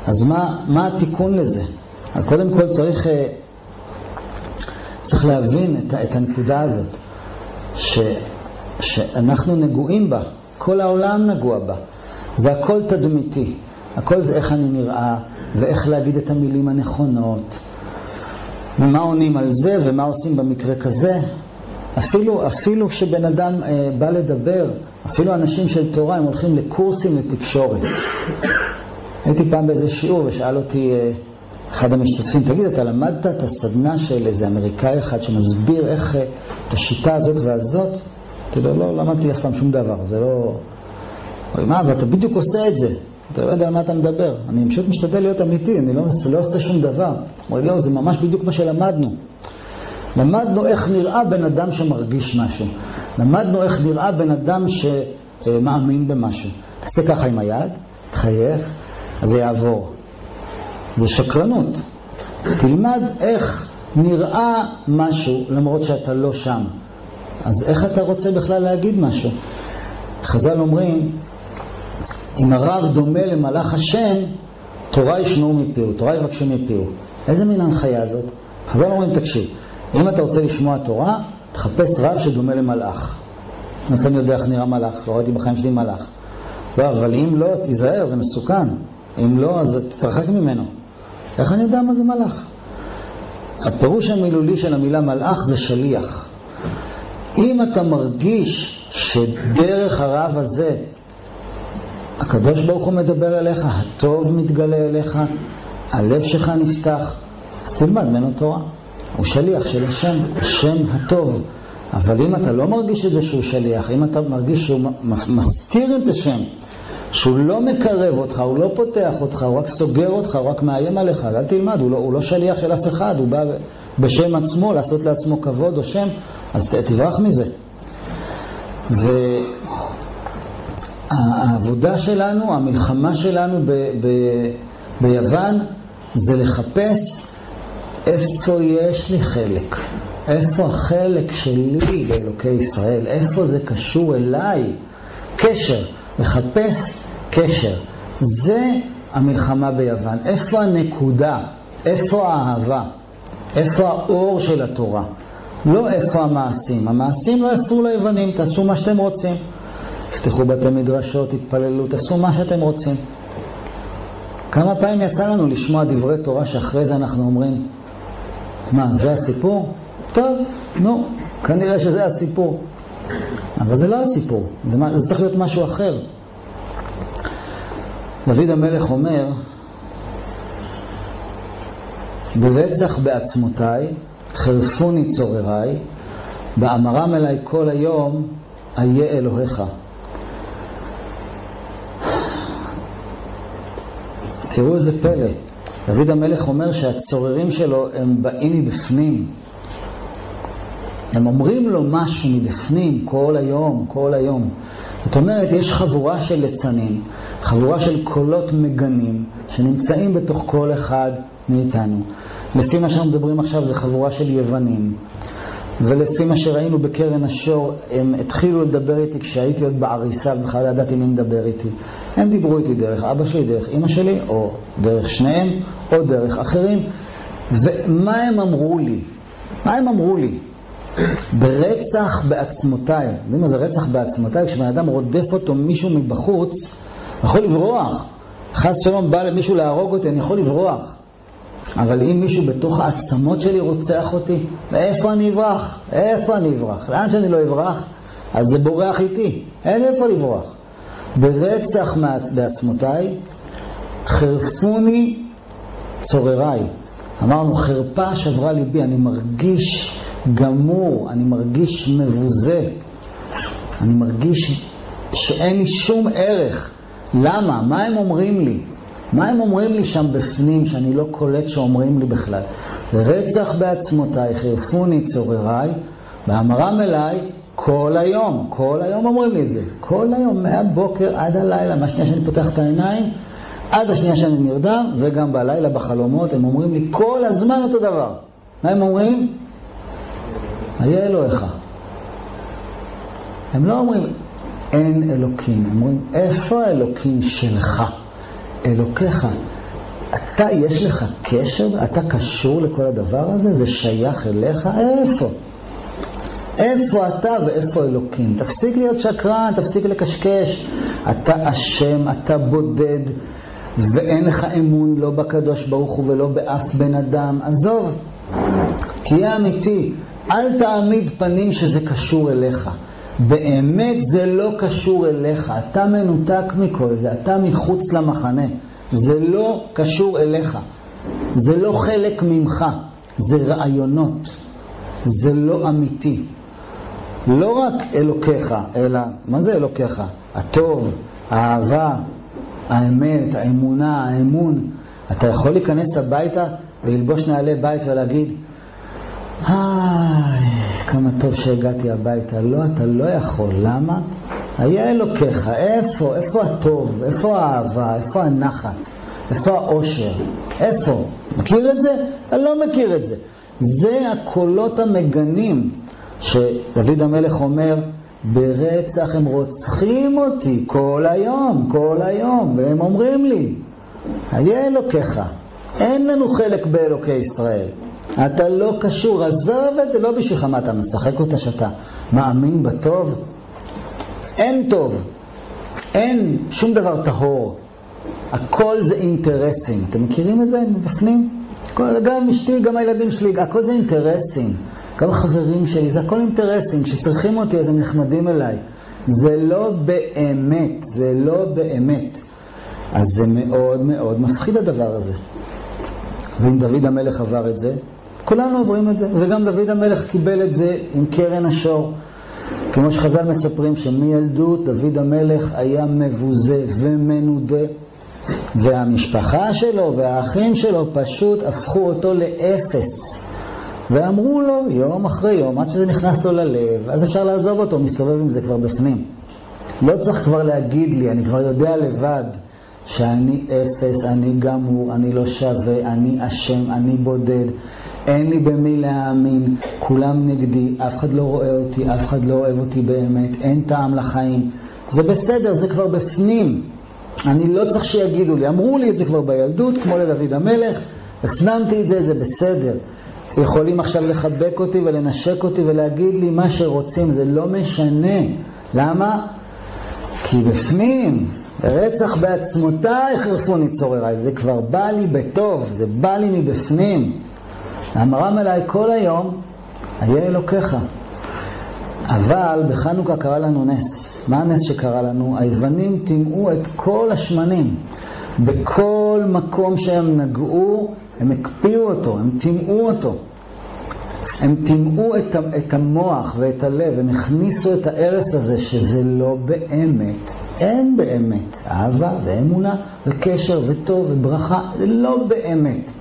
אז מה, מה התיקון לזה? אז קודם כל צריך, אה, צריך להבין את, את הנקודה הזאת, ש, שאנחנו נגועים בה, כל העולם נגוע בה. זה הכל תדמיתי, הכל זה איך אני נראה, ואיך להגיד את המילים הנכונות, ומה עונים על זה, ומה עושים במקרה כזה. אפילו, אפילו שבן אדם אה, בא לדבר, אפילו אנשים של תורה, הם הולכים לקורסים לתקשורת. הייתי פעם באיזה שיעור ושאל אותי אה, אחד המשתתפים, תגיד, אתה למדת את הסדנה של איזה אמריקאי אחד שמסביר איך, אה, את השיטה הזאת והזאת? אמרתי לו, לא, לא למדתי אף פעם שום דבר, זה לא... אמר מה, ואתה בדיוק עושה את זה. אתה לא יודע על מה אתה מדבר. אני פשוט משתדל להיות אמיתי, אני לא, לא עושה שום דבר. אמר לי, לא, זה ממש בדיוק מה שלמדנו. למדנו איך נראה בן אדם שמרגיש משהו. למדנו איך נראה בן אדם שמאמין במשהו. תעשה ככה עם היד, תחייך, אז זה יעבור. זה שקרנות. תלמד איך נראה משהו למרות שאתה לא שם. אז איך אתה רוצה בכלל להגיד משהו? חז"ל אומרים, אם הרב דומה למלאך השם, תורה ישמעו מפיהו, תורה יבקשו מפיהו. איזה מין הנחיה זאת? חז"ל אומרים, תקשיב, אם אתה רוצה לשמוע תורה, תחפש רב שדומה למלאך. איפה אני יודע איך נראה מלאך? לא ראיתי בחיים שלי מלאך. לא, אבל אם לא, אז תיזהר, זה מסוכן. אם לא, אז תתרחק ממנו. איך אני יודע מה זה מלאך? הפירוש המילולי של המילה מלאך זה שליח. אם אתה מרגיש שדרך הרב הזה הקדוש ברוך הוא מדבר אליך, הטוב מתגלה אליך, הלב שלך נפתח, אז תלמד ממנו תורה. הוא שליח של השם, השם הטוב. אבל אם אתה לא מרגיש את זה שהוא שליח, אם אתה מרגיש שהוא מסתיר את השם, שהוא לא מקרב אותך, הוא לא פותח אותך, הוא רק סוגר אותך, הוא רק מאיים עליך, אל תלמד, הוא לא, הוא לא שליח של אף אחד, הוא בא בשם עצמו, לעשות לעצמו כבוד או שם, אז תברח מזה. והעבודה שלנו, המלחמה שלנו ב, ב, ביוון, זה לחפש איפה יש לי חלק. איפה החלק שלי באלוקי ישראל? איפה זה קשור אליי? קשר. לחפש קשר. זה המלחמה ביוון. איפה הנקודה? איפה האהבה? איפה האור של התורה? לא איפה המעשים. המעשים לא הפרו ליוונים, תעשו מה שאתם רוצים. תפתחו בתי מדרשות, תתפללו, תעשו מה שאתם רוצים. כמה פעמים יצא לנו לשמוע דברי תורה שאחרי זה אנחנו אומרים, מה, זה הסיפור? טוב, נו, כנראה שזה הסיפור. אבל זה לא הסיפור, זה, זה צריך להיות משהו אחר. דוד המלך אומר, ברצח בעצמותיי, חרפוני צורריי, באמרם אליי כל היום, איה אלוהיך. תראו איזה פלא. דוד המלך אומר שהצוררים שלו הם באים מבפנים. הם אומרים לו משהו מבפנים כל היום, כל היום. זאת אומרת, יש חבורה של ליצנים, חבורה של קולות מגנים, שנמצאים בתוך כל אחד מאיתנו. לפי מה שאנחנו מדברים עכשיו, זו חבורה של יוונים. ולפי מה שראינו בקרן השור, הם התחילו לדבר איתי כשהייתי עוד בעריסה ובכלל ידעתי מי מדבר איתי. הם דיברו איתי דרך אבא שלי, דרך אימא שלי, או דרך שניהם, או דרך אחרים. ומה הם אמרו לי? מה הם אמרו לי? ברצח בעצמותיי. יודעים מה זה רצח בעצמותיי? כשבן אדם רודף אותו מישהו מבחוץ, יכול לברוח. חס שלום בא למישהו להרוג אותי, אני יכול לברוח. אבל אם מישהו בתוך העצמות שלי רוצח אותי, איפה אני אברח? איפה אני אברח? לאן שאני לא אברח? אז זה בורח איתי, אין איפה לברוח. ברצח בעצמותיי, חרפוני צורריי. אמרנו, חרפה שברה ליבי, אני מרגיש גמור, אני מרגיש מבוזה, אני מרגיש שאין לי שום ערך. למה? מה הם אומרים לי? מה הם אומרים לי שם בפנים שאני לא קולט שאומרים לי בכלל? רצח בעצמותיי, חירפוני צורריי, ואמרם אליי כל היום, כל היום אומרים לי את זה, כל היום, מהבוקר עד הלילה, מהשנייה שאני פותח את העיניים, עד השנייה שאני נרדם, וגם בלילה בחלומות, הם אומרים לי כל הזמן אותו דבר. מה הם אומרים? היה אלוהיך. הם לא אומרים אין אלוקים, אומרים איפה האלוקים שלך? אלוקיך. אתה, יש לך קשר? אתה קשור לכל הדבר הזה? זה שייך אליך? איפה? איפה אתה ואיפה אלוקים? תפסיק להיות שקרן, תפסיק לקשקש. אתה אשם, אתה בודד, ואין לך אמון לא בקדוש ברוך הוא ולא באף בן אדם. עזוב, תהיה אמיתי. אל תעמיד פנים שזה קשור אליך. באמת זה לא קשור אליך, אתה מנותק מכל זה, אתה מחוץ למחנה. זה לא קשור אליך, זה לא חלק ממך, זה רעיונות, זה לא אמיתי. לא רק אלוקיך, אלא, מה זה אלוקיך? הטוב, האהבה, האמת, האמונה, האמון. אתה יכול להיכנס הביתה וללבוש נעלי בית ולהגיד, היי, כמה טוב שהגעתי הביתה. לא, אתה לא יכול. למה? היה אלוקיך. איפה? איפה הטוב? איפה האהבה? איפה הנחת? איפה האושר? איפה? מכיר את זה? אתה לא מכיר את זה. זה הקולות המגנים שדוד המלך אומר, ברצח הם רוצחים אותי כל היום, כל היום, והם אומרים לי, היה אלוקיך, אין לנו חלק באלוקי ישראל. אתה לא קשור, עזוב את זה, לא בשבילך, מה אתה משחק אותה שאתה מאמין בטוב? אין טוב, אין שום דבר טהור, הכל זה אינטרסים. אתם מכירים את זה מבפנים? גם אשתי, גם הילדים שלי, הכל זה אינטרסים. גם החברים שלי, זה הכל אינטרסים. כשצריכים אותי אז הם נחמדים אליי. זה לא באמת, זה לא באמת. אז זה מאוד מאוד מפחיד הדבר הזה. ואם דוד המלך עבר את זה, כולנו עוברים את זה, וגם דוד המלך קיבל את זה עם קרן השור. כמו שחז"ל מספרים שמילדות דוד המלך היה מבוזה ומנודה, והמשפחה שלו והאחים שלו פשוט הפכו אותו לאפס. ואמרו לו יום אחרי יום, עד שזה נכנס לו ללב, אז אפשר לעזוב אותו, מסתובב עם זה כבר בפנים. לא צריך כבר להגיד לי, אני כבר יודע לבד שאני אפס, אני גמור, אני לא שווה, אני אשם, אני בודד. אין לי במי להאמין, כולם נגדי, אף אחד לא רואה אותי, אף אחד לא אוהב אותי באמת, אין טעם לחיים. זה בסדר, זה כבר בפנים. אני לא צריך שיגידו לי, אמרו לי את זה כבר בילדות, כמו לדוד המלך, הפנמתי את זה, זה בסדר. יכולים עכשיו לחבק אותי ולנשק אותי ולהגיד לי מה שרוצים, זה לא משנה. למה? כי בפנים, רצח בעצמותיי חרפוני צורריי, זה כבר בא לי בטוב, זה בא לי מבפנים. אמרם אליי כל היום, היה אלוקיך. אבל בחנוכה קרה לנו נס. מה הנס שקרה לנו? היוונים טימאו את כל השמנים. בכל מקום שהם נגעו, הם הקפיאו אותו, הם טימאו אותו. הם טימאו את, את המוח ואת הלב, הם הכניסו את ההרס הזה שזה לא באמת, אין באמת. אהבה ואמונה וקשר וטוב וברכה, זה לא באמת.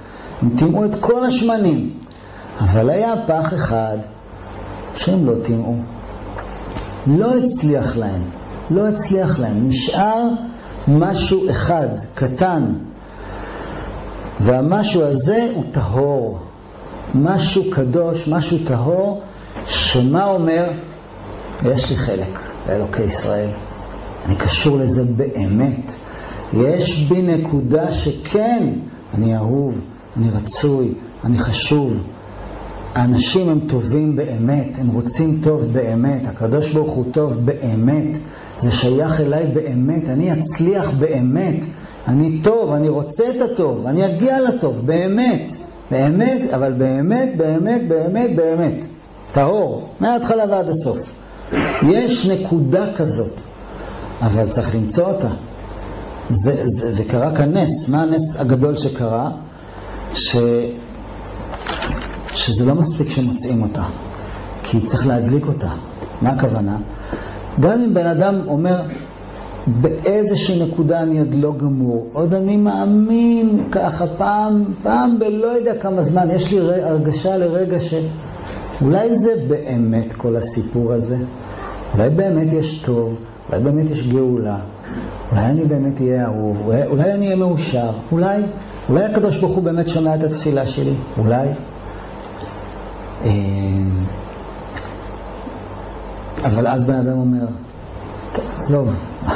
הם טימאו את כל השמנים. אבל היה פח אחד שהם לא טימאו. לא הצליח להם, לא הצליח להם. נשאר משהו אחד, קטן. והמשהו הזה הוא טהור. משהו קדוש, משהו טהור, שמה אומר? יש לי חלק לאלוקי ישראל. אני קשור לזה באמת. יש בי נקודה שכן, אני אהוב, אני רצוי, אני חשוב. האנשים הם טובים באמת, הם רוצים טוב באמת, הקדוש ברוך הוא טוב באמת, זה שייך אליי באמת, אני אצליח באמת, אני טוב, אני רוצה את הטוב, אני אגיע לטוב, באמת, באמת, אבל באמת, באמת, באמת, באמת, טהור, מההתחלה ועד הסוף. יש נקודה כזאת, אבל צריך למצוא אותה. זה, זה, וקרה כאן נס, מה הנס הגדול שקרה? ש... שזה לא מספיק שמוצאים אותה, כי צריך להדליק אותה. מה הכוונה? גם אם בן אדם אומר, באיזושהי נקודה אני עוד לא גמור, עוד אני מאמין ככה פעם, פעם בלא יודע כמה זמן, יש לי הרגשה לרגע שאולי זה באמת כל הסיפור הזה, אולי באמת יש טוב, אולי באמת יש גאולה, אולי אני באמת אהיה אהוב, אולי, אולי אני אהיה מאושר, אולי, אולי הקדוש ברוך הוא באמת שומע את התפילה שלי, אולי. אמ, אבל אז בן אדם אומר, עזוב,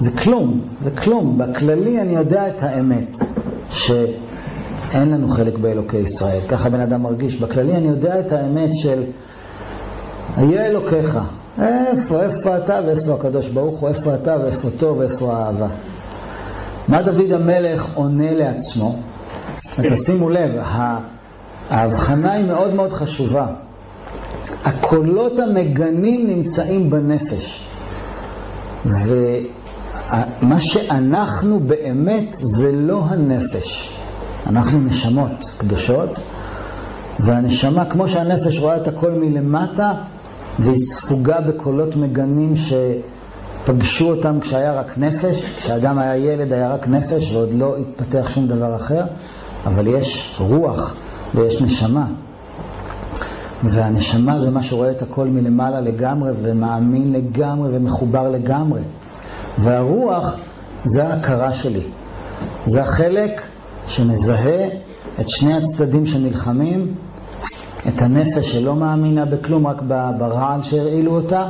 זה כלום, זה כלום. בכללי אני יודע את האמת, שאין לנו חלק באלוקי ישראל. ככה בן אדם מרגיש. בכללי אני יודע את האמת של, היה אלוקיך. איפה, איפה אתה ואיפה הקדוש ברוך הוא, איפה אתה ואיפה טוב ואיפה האהבה. מה דוד המלך עונה לעצמו? ותשימו לב, ההבחנה היא מאוד מאוד חשובה. הקולות המגנים נמצאים בנפש. ומה שאנחנו באמת זה לא הנפש. אנחנו נשמות קדושות, והנשמה, כמו שהנפש רואה את הכל מלמטה, והיא ספוגה בקולות מגנים שפגשו אותם כשהיה רק נפש, כשאדם היה ילד היה רק נפש ועוד לא התפתח שום דבר אחר, אבל יש רוח ויש נשמה. והנשמה זה מה שרואה את הכל מלמעלה לגמרי ומאמין לגמרי ומחובר לגמרי. והרוח זה ההכרה שלי. זה החלק שמזהה את שני הצדדים שנלחמים, את הנפש שלא מאמינה בכלום, רק ברעל שהרעילו אותה,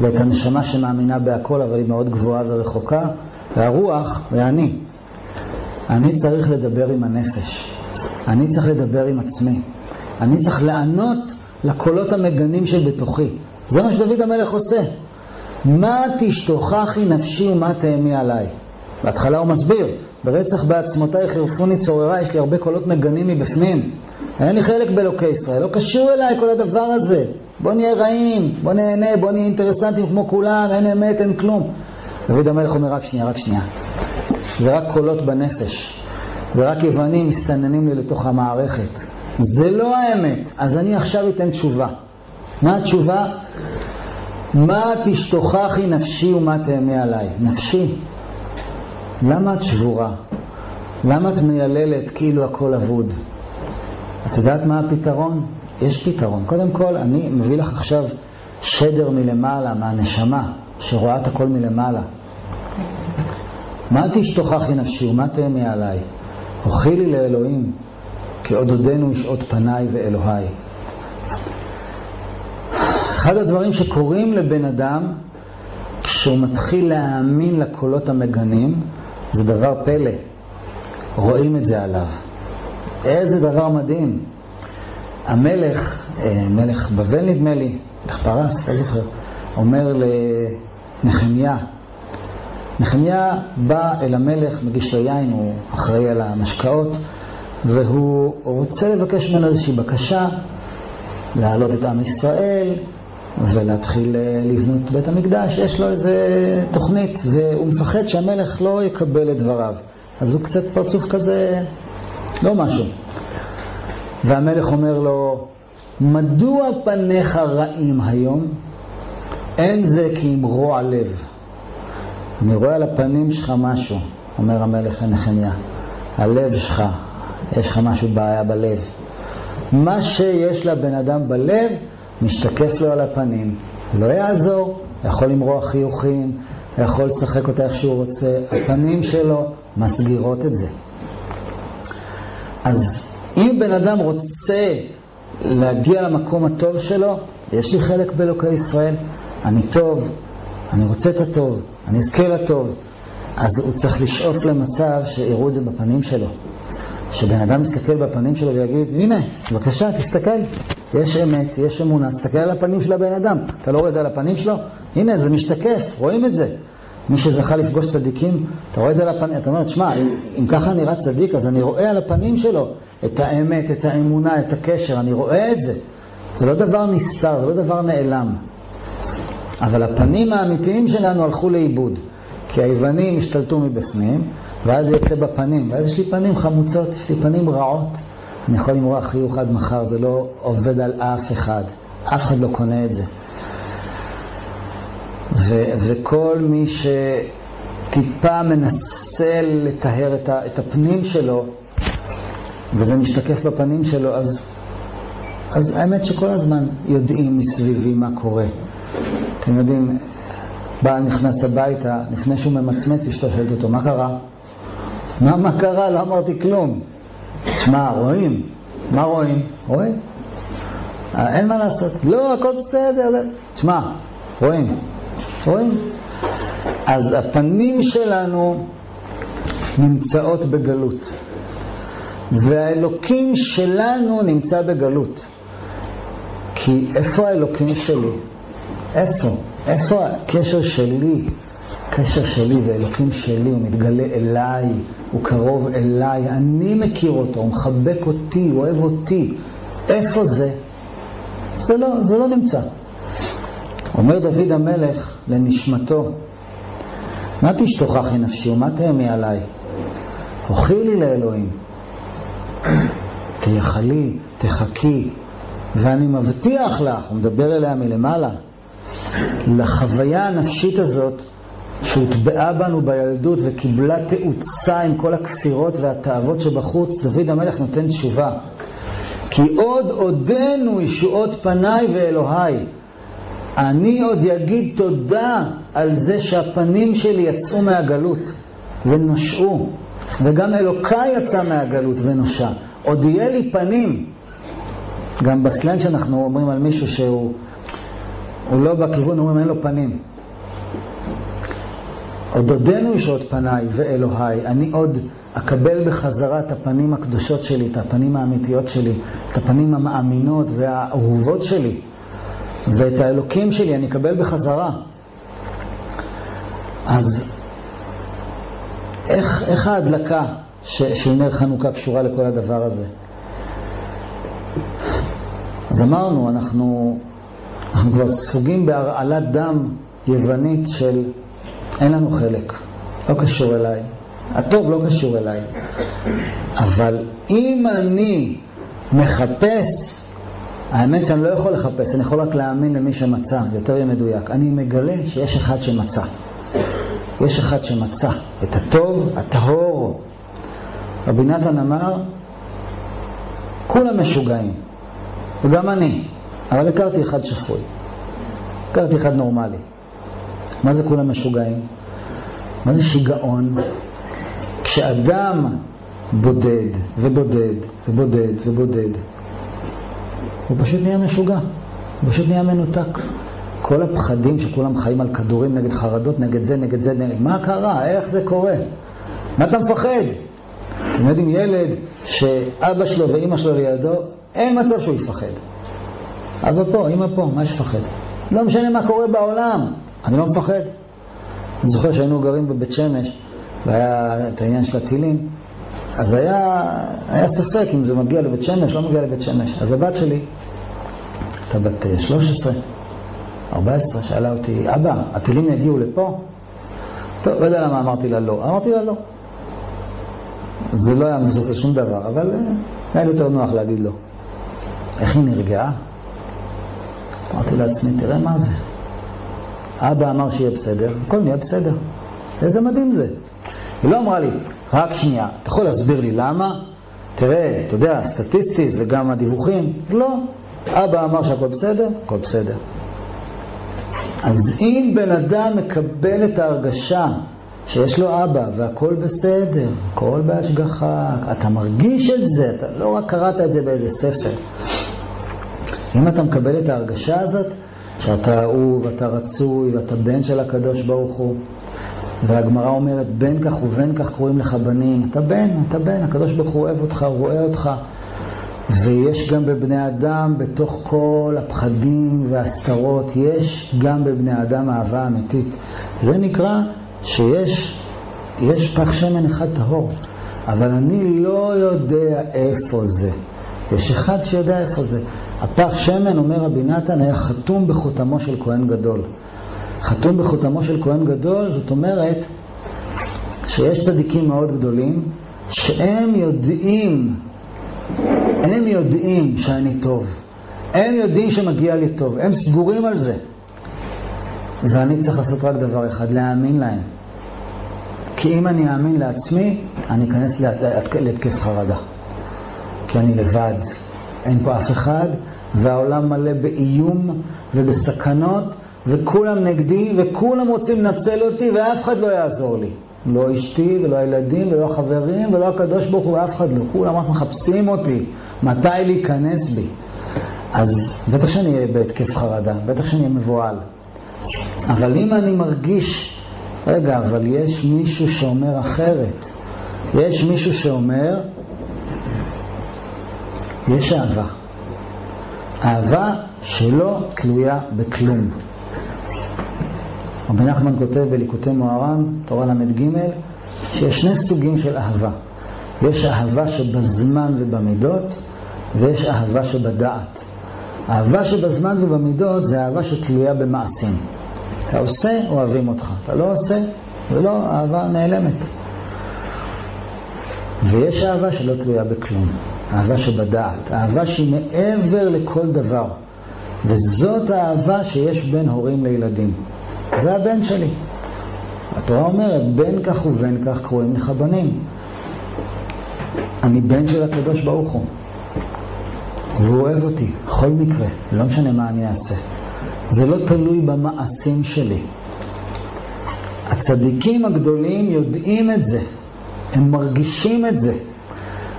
ואת הנשמה שמאמינה בהכל, אבל היא מאוד גבוהה ורחוקה, והרוח זה אני. אני צריך לדבר עם הנפש. אני צריך לדבר עם עצמי. אני צריך לענות לקולות המגנים שבתוכי. זה מה שדוד המלך עושה. מה תשתוכחי נפשי ומה תאמי עליי? בהתחלה הוא מסביר, ברצח בעצמותיי חירפוני צוררה, יש לי הרבה קולות מגנים מבפנים. אין לי חלק באלוקי ישראל, לא קשור אליי כל הדבר הזה. בוא נהיה רעים, בוא נהנה, בוא נהיה אינטרסנטים כמו כולם, אין אמת, אין כלום. דוד המלך אומר, רק שנייה, רק שנייה. זה רק קולות בנפש. זה רק יוונים מסתננים לי לתוך המערכת. זה לא האמת. אז אני עכשיו אתן תשובה. מה התשובה? מה תשתוכחי נפשי ומה תאמי עליי? נפשי, למה את שבורה? למה את מייללת כאילו הכל אבוד? את יודעת מה הפתרון? יש פתרון. קודם כל, אני מביא לך עכשיו שדר מלמעלה, מהנשמה, שרואה את הכל מלמעלה. מה תשתוכחי נפשי ומה תאמי עליי? הוכי לי לאלוהים, כי עוד עודנו ישעות פניי ואלוהי. אחד הדברים שקורים לבן אדם כשהוא מתחיל להאמין לקולות המגנים, זה דבר פלא. רואים את זה עליו. איזה דבר מדהים. המלך, אה, מלך בבל נדמה לי, מלך פרס, לא זוכר, אומר לנחמיה, נחמיה בא אל המלך, מגיש לו יין, הוא אחראי על המשקאות, והוא רוצה לבקש ממנו איזושהי בקשה, להעלות את עם ישראל ולהתחיל אה, לבנות בית המקדש. יש לו איזה תוכנית, והוא מפחד שהמלך לא יקבל את דבריו. אז הוא קצת פרצוף כזה, לא משהו. והמלך אומר לו, מדוע פניך רעים היום? אין זה כי אם רוע לב. אני רואה על הפנים שלך משהו, אומר המלך לנחמיה. הלב שלך, יש לך משהו בעיה בלב. מה שיש לבן אדם בלב, משתקף לו על הפנים. לא יעזור, יכול למרוח חיוכים, יכול לשחק אותה איך שהוא רוצה, הפנים שלו מסגירות את זה. אז אם בן אדם רוצה להגיע למקום הטוב שלו, יש לי חלק באלוקי ישראל, אני טוב, אני רוצה את הטוב, אני אזכה לטוב, אז הוא צריך לשאוף למצב שיראו את זה בפנים שלו. שבן אדם יסתכל בפנים שלו ויגיד, הנה, בבקשה, תסתכל, יש אמת, יש אמונה, תסתכל על הפנים של הבן אדם. אתה לא רואה את זה על הפנים שלו? הנה, זה משתקף, רואים את זה. מי שזכה לפגוש צדיקים, אתה רואה את זה על הפנים, אתה אומר, תשמע, אם ככה נראה צדיק, אז אני רואה על הפנים שלו את האמת, את האמונה, את הקשר, אני רואה את זה. זה לא דבר נסתר, זה לא דבר נעלם. אבל הפנים האמיתיים שלנו הלכו לאיבוד. כי היוונים השתלטו מבפנים, ואז יוצא בפנים. ואז יש לי פנים חמוצות, יש לי פנים רעות. אני יכול למרוח חיוך עד מחר, זה לא עובד על אף אחד. אף אחד לא קונה את זה. ו- וכל מי שטיפה מנסה לטהר את, ה- את הפנים שלו, וזה משתקף בפנים שלו, אז, אז האמת שכל הזמן יודעים מסביבי מה קורה. אתם יודעים, בעל נכנס הביתה, לפני שהוא ממצמץ, אשתו שואלת אותו, מה קרה? מה, מה קרה? לא אמרתי כלום. תשמע, רואים. מה רואים? רואים. אה, אין מה לעשות. לא, הכל בסדר. תשמע, רואים. רואים. אז הפנים שלנו נמצאות בגלות. והאלוקים שלנו נמצא בגלות. כי איפה האלוקים שלי? איפה? איפה הקשר שלי? הקשר שלי זה אלוקים שלי, הוא מתגלה אליי, הוא קרוב אליי, אני מכיר אותו, הוא מחבק אותי, הוא אוהב אותי. איפה זה? זה לא, זה לא נמצא. אומר דוד המלך לנשמתו, מה תשתוכחי נפשי ומה תהמי עליי? הוכי לי לאלוהים. תייחלי, תחכי, ואני מבטיח לך, הוא מדבר אליה מלמעלה, לחוויה הנפשית הזאת שהוטבעה בנו בילדות וקיבלה תאוצה עם כל הכפירות והתאוות שבחוץ, דוד המלך נותן תשובה. כי עוד עודנו ישועות פניי ואלוהי. אני עוד אגיד תודה על זה שהפנים שלי יצאו מהגלות ונושעו, וגם אלוקיי יצא מהגלות ונושע. עוד יהיה לי פנים. גם בסלנג שאנחנו אומרים על מישהו שהוא הוא לא בכיוון, אומרים אין לו פנים. עוד עודנו ישעות פניי ואלוהי, אני עוד אקבל בחזרה את הפנים הקדושות שלי, את הפנים האמיתיות שלי, את הפנים המאמינות והאהובות שלי, ואת האלוקים שלי אני אקבל בחזרה. אז איך, איך ההדלקה ש, של נר חנוכה קשורה לכל הדבר הזה? אז אמרנו, אנחנו, אנחנו כבר ספוגים בהרעלת דם יוונית של אין לנו חלק, לא קשור אליי. הטוב לא קשור אליי. אבל אם אני מחפש, האמת שאני לא יכול לחפש, אני יכול רק להאמין למי שמצא, יותר יהיה מדויק. אני מגלה שיש אחד שמצא. יש אחד שמצא את הטוב, הטהור. רבי נתן אמר, כולם משוגעים, וגם אני, אבל הכרתי אחד שפוי. הכרתי אחד נורמלי. מה זה כולם משוגעים? מה זה שיגעון? כשאדם בודד ובודד ובודד ובודד, הוא פשוט נהיה משוגע, הוא פשוט נהיה מנותק. כל הפחדים שכולם חיים על כדורים נגד חרדות, נגד זה, נגד זה, נגד... מה קרה? איך זה קורה? מה אתה מפחד? אתם יודעים, ילד שאבא שלו ואימא שלו לידו, אין מצב שהוא יפחד. אבא פה, אימא פה, מה יש לפחד? לא משנה מה קורה בעולם, אני לא מפחד. אני זוכר שהיינו גרים בבית שמש, והיה את העניין של הטילים, אז היה, היה ספק אם זה מגיע לבית שמש, לא מגיע לבית שמש. אז הבת שלי, הייתה בת 13, 14, שאלה אותי, אבא, הטילים יגיעו לפה? טוב, לא יודע למה אמרתי לה לא. אמרתי לה לא. זה לא היה מבוסס על שום דבר, אבל אה, היה לי יותר נוח להגיד לא. איך היא נרגעה? אמרתי לעצמי, תראה מה זה. אבא אמר שיהיה בסדר, הכל נהיה בסדר. איזה מדהים זה. היא לא אמרה לי, רק שנייה, אתה יכול להסביר לי למה? תראה, אתה יודע, סטטיסטית וגם הדיווחים, לא. אבא אמר שהכל בסדר, הכל בסדר. אז אם בן אדם מקבל את ההרגשה שיש לו אבא והכל בסדר, הכל בהשגחה, אתה מרגיש את זה, אתה לא רק קראת את זה באיזה ספר. אם אתה מקבל את ההרגשה הזאת, שאתה אהוב, אתה רצוי, ואתה בן של הקדוש ברוך הוא, והגמרא אומרת, בין כך ובין כך קוראים לך בנים. אתה בן, אתה בן, הקדוש ברוך הוא אוהב אותך, רואה אותך. ויש גם בבני אדם, בתוך כל הפחדים והסתרות, יש גם בבני אדם אהבה אמיתית. זה נקרא שיש יש פח שמן אחד טהור, אבל אני לא יודע איפה זה. יש אחד שיודע איפה זה. הפח שמן, אומר רבי נתן, היה חתום בחותמו של כהן גדול. חתום בחותמו של כהן גדול, זאת אומרת שיש צדיקים מאוד גדולים, שהם יודעים, הם יודעים שאני טוב. הם יודעים שמגיע לי טוב, הם סגורים על זה. ואני צריך לעשות רק דבר אחד, להאמין להם. כי אם אני אאמין לעצמי, אני אכנס להתקף חרדה. כי אני לבד, אין פה אף אחד, והעולם מלא באיום ובסכנות, וכולם נגדי, וכולם רוצים לנצל אותי, ואף אחד לא יעזור לי. לא אשתי, ולא הילדים, ולא החברים, ולא הקדוש ברוך הוא, ואף אחד לא. כולם רק מחפשים אותי, מתי להיכנס בי. אז בטח שאני אהיה בהתקף חרדה, בטח שאני אהיה מבוהל. אבל אם אני מרגיש, רגע, אבל יש מישהו שאומר אחרת. יש מישהו שאומר, יש אהבה. אהבה שלא תלויה בכלום. רבי נחמן כותב בליקוטי מוהר"ן, תורה ל"ג, שיש שני סוגים של אהבה. יש אהבה שבזמן ובמידות, ויש אהבה שבדעת. אהבה שבזמן ובמידות זה אהבה שתלויה במעשים. אתה עושה, אוהבים אותך. אתה לא עושה, ולא, אהבה נעלמת. ויש אהבה שלא תלויה בכלום. אהבה שבדעת. אהבה שהיא מעבר לכל דבר. וזאת האהבה שיש בין הורים לילדים. זה הבן שלי. התורה אומרת, בין כך ובין כך קרואים לך בנים. אני בן של הקדוש ברוך הוא. והוא אוהב אותי, בכל מקרה, לא משנה מה אני אעשה. זה לא תלוי במעשים שלי. הצדיקים הגדולים יודעים את זה, הם מרגישים את זה,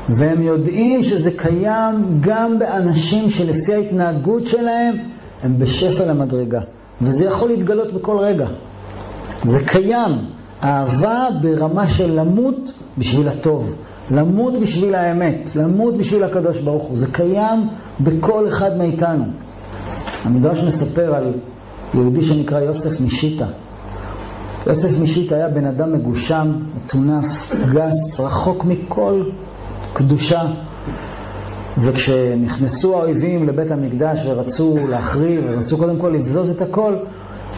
והם יודעים שזה קיים גם באנשים שלפי ההתנהגות שלהם הם בשפל המדרגה, וזה יכול להתגלות בכל רגע. זה קיים, אהבה ברמה של למות בשביל הטוב. למות בשביל האמת, למות בשביל הקדוש ברוך הוא. זה קיים בכל אחד מאיתנו. המדרש מספר על יהודי שנקרא יוסף משיטה. יוסף משיטה היה בן אדם מגושם, מטונף, גס, רחוק מכל קדושה. וכשנכנסו האויבים לבית המקדש ורצו להחריב, ורצו קודם כל לבזוז את הכל,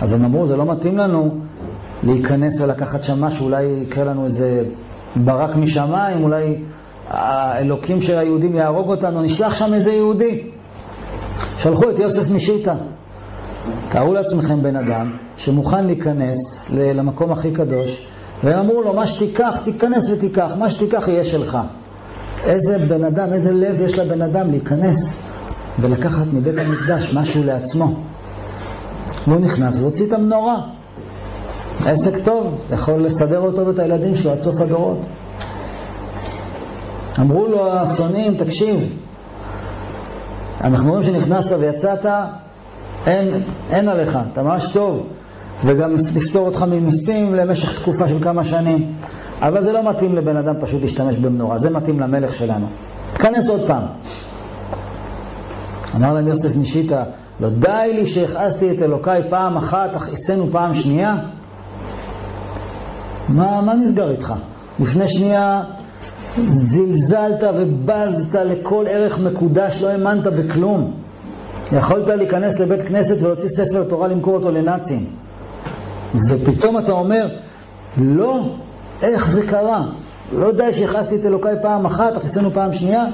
אז הם אמרו, זה לא מתאים לנו להיכנס ולקחת שם משהו, אולי יקרה לנו איזה ברק משמיים, אולי האלוקים של היהודים יהרוג אותנו, נשלח שם איזה יהודי. שלחו את יוסף משיטה. תארו לעצמכם בן אדם שמוכן להיכנס למקום הכי קדוש, והם אמרו לו, מה שתיקח, תיכנס ותיקח, מה שתיקח יהיה שלך. איזה בן אדם, איזה לב יש לבן אדם להיכנס ולקחת מבית המקדש משהו לעצמו. והוא נכנס והוציא את המנורה. עסק טוב, יכול לסדר אותו ואת הילדים שלו עד סוף הדורות. אמרו לו השונאים, תקשיב, אנחנו רואים שנכנסת ויצאת, אין, אין עליך, אתה ממש טוב, וגם נפתור אותך ממיסים למשך תקופה של כמה שנים. אבל זה לא מתאים לבן אדם פשוט להשתמש במנורה, זה מתאים למלך שלנו. כנס עוד פעם. אמר להם יוסף משיטה, לא די לי שהכעסתי את אלוקיי פעם אחת, הכעסנו פעם שנייה? מה, מה נסגר איתך? לפני שנייה זלזלת ובזת לכל ערך מקודש, לא האמנת בכלום. יכולת להיכנס לבית כנסת ולהוציא ספר תורה למכור אותו לנאצים. ופתאום אתה אומר, לא, איך זה קרה? לא די שהכנסתי את אלוקיי פעם אחת, הכניסנו פעם שנייה?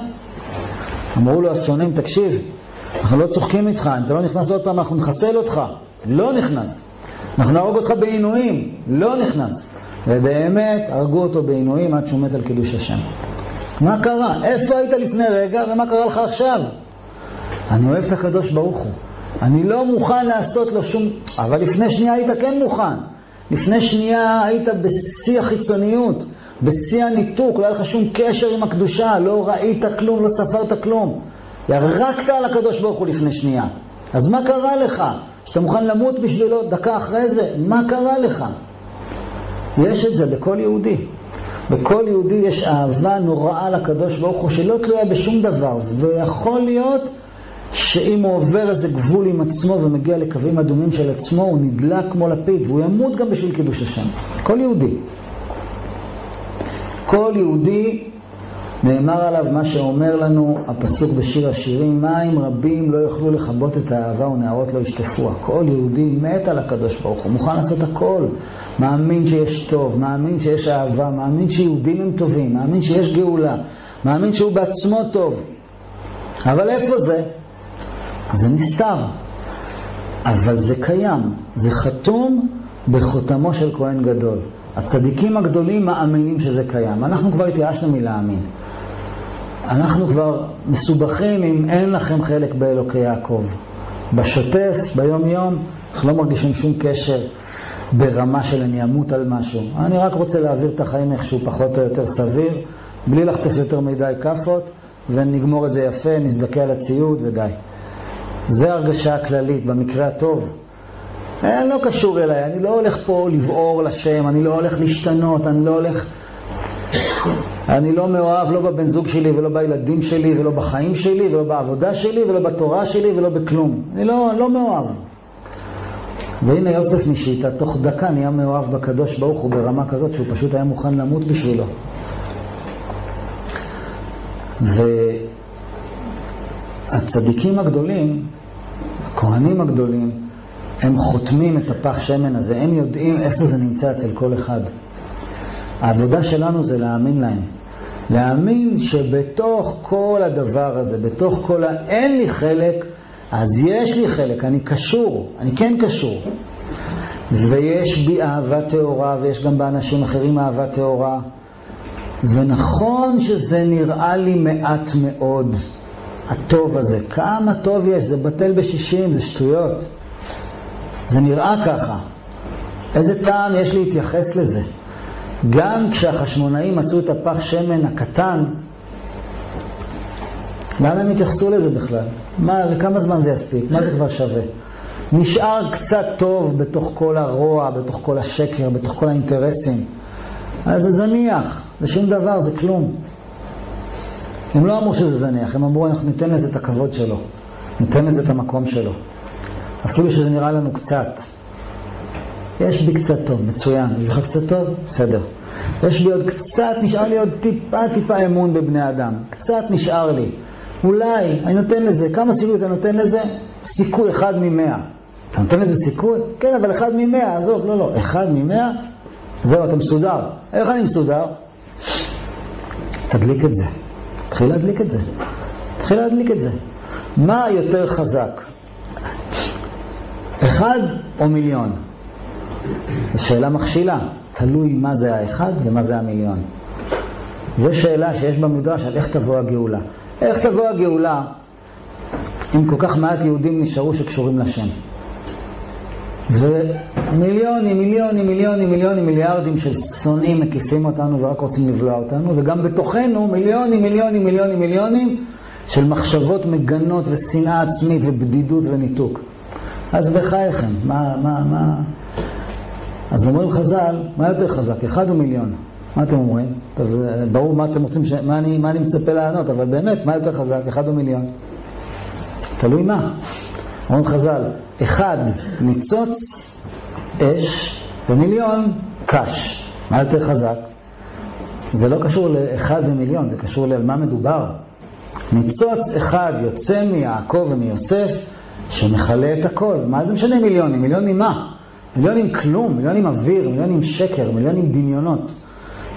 אמרו לו השונאים, תקשיב, אנחנו לא צוחקים איתך, אם אתה לא נכנס עוד פעם אנחנו נחסל אותך. לא נכנס. אנחנו נהרוג אותך בעינויים. לא נכנס. ובאמת הרגו אותו בעינויים עד שהוא מת על קידוש השם. מה קרה? איפה היית לפני רגע ומה קרה לך עכשיו? אני אוהב את הקדוש ברוך הוא. אני לא מוכן לעשות לו שום... אבל לפני שנייה היית כן מוכן. לפני שנייה היית בשיא החיצוניות, בשיא הניתוק, לא היה לך שום קשר עם הקדושה, לא ראית כלום, לא ספרת כלום. ירקת על הקדוש ברוך הוא לפני שנייה. אז מה קרה לך? שאתה מוכן למות בשבילו דקה אחרי זה? מה קרה לך? יש את זה בכל יהודי. בכל יהודי יש אהבה נוראה לקדוש ברוך הוא שלא תלויה בשום דבר, ויכול להיות שאם הוא עובר איזה גבול עם עצמו ומגיע לקווים אדומים של עצמו, הוא נדלק כמו לפיד, והוא ימות גם בשביל קידוש השם. כל יהודי. כל יהודי נאמר עליו מה שאומר לנו הפסוק בשיר השירים, מים רבים לא יוכלו לכבות את האהבה ונערות לא ישטפוה. כל יהודי מת על הקדוש ברוך הוא, מוכן לעשות הכל. מאמין שיש טוב, מאמין שיש אהבה, מאמין שיהודים הם טובים, מאמין שיש גאולה, מאמין שהוא בעצמו טוב. אבל איפה זה? זה נסתר. אבל זה קיים, זה חתום בחותמו של כהן גדול. הצדיקים הגדולים מאמינים שזה קיים. אנחנו כבר התייאשנו מלהאמין. אנחנו כבר מסובכים אם אין לכם חלק באלוקי יעקב. בשוטף, ביום יום, אנחנו לא מרגישים שום קשר ברמה של אני אמות על משהו. אני רק רוצה להעביר את החיים איכשהו פחות או יותר סביר, בלי לחטוף יותר מדי כאפות, ונגמור את זה יפה, נזדכה על הציוד ודי. זה ההרגשה הכללית, במקרה הטוב. אני לא קשור אליי, אני לא הולך פה לבעור לשם, אני לא הולך להשתנות, אני לא הולך... אני לא מאוהב לא בבן זוג שלי ולא בילדים שלי ולא בחיים שלי ולא בעבודה שלי ולא בתורה שלי ולא בכלום. אני לא, לא מאוהב. והנה יוסף משיטה, תוך דקה נהיה מאוהב בקדוש ברוך הוא ברמה כזאת שהוא פשוט היה מוכן למות בשבילו. והצדיקים הגדולים, הכהנים הגדולים, הם חותמים את הפח שמן הזה, הם יודעים איפה זה נמצא אצל כל אחד. העבודה שלנו זה להאמין להם. להאמין שבתוך כל הדבר הזה, בתוך כל ה... אין לי חלק, אז יש לי חלק, אני קשור, אני כן קשור. ויש בי אהבה טהורה, ויש גם באנשים אחרים אהבה טהורה. ונכון שזה נראה לי מעט מאוד, הטוב הזה. כמה טוב יש, זה בטל בשישים, זה שטויות. זה נראה ככה. איזה טעם יש להתייחס לזה? גם כשהחשמונאים מצאו את הפח שמן הקטן, למה הם התייחסו לזה בכלל? מה, לכמה זמן זה יספיק? מה זה כבר שווה? נשאר קצת טוב בתוך כל הרוע, בתוך כל השקר, בתוך כל האינטרסים. אז זה זניח, זה שום דבר, זה כלום. הם לא אמרו שזה זניח, הם אמרו אנחנו ניתן לזה את הכבוד שלו, ניתן לזה את המקום שלו. אפילו שזה נראה לנו קצת. יש בי קצת טוב, מצוין. יש לך קצת טוב? בסדר. יש בי עוד קצת, נשאר לי עוד טיפה טיפה אמון בבני אדם. קצת נשאר לי. אולי, אני נותן לזה, כמה סיכוי אתה נותן לזה? סיכוי אחד ממאה. אתה נותן לזה סיכוי? כן, אבל אחד ממאה, עזוב, לא, לא. אחד ממאה? זהו, אתה מסודר. איך אני מסודר? תדליק את זה. תתחיל להדליק את זה. תתחיל להדליק את זה. מה יותר חזק? אחד או מיליון? זו שאלה מכשילה. תלוי מה זה האחד ומה זה המיליון. זו שאלה שיש במדרש על איך תבוא הגאולה. איך תבוא הגאולה אם כל כך מעט יהודים נשארו שקשורים לשם? ומיליונים, מיליונים, מיליונים, מיליונים, מיליארדים של שונאים מקיפים אותנו ורק רוצים לבלוע אותנו, וגם בתוכנו מיליונים, מיליונים, מיליונים, מיליונים של מחשבות מגנות ושנאה עצמית ובדידות וניתוק. אז בחייכם, מה, מה, מה... אז אומרים חז"ל, מה יותר חזק, אחד או מיליון? מה אתם אומרים? טוב, זה ברור מה אתם רוצים, ש... מה, אני, מה אני מצפה לענות, אבל באמת, מה יותר חזק, אחד או מיליון? תלוי מה. אומרים חז"ל, אחד ניצוץ אש ומיליון קש. מה יותר חזק? זה לא קשור לאחד ומיליון, זה קשור על מה מדובר. ניצוץ אחד יוצא מיעקב ומיוסף שמכלה את הכל. מה זה משנה מיליונים? מיליונים מה? מיליונים כלום, מיליונים אוויר, מיליונים שקר, מיליונים דמיונות.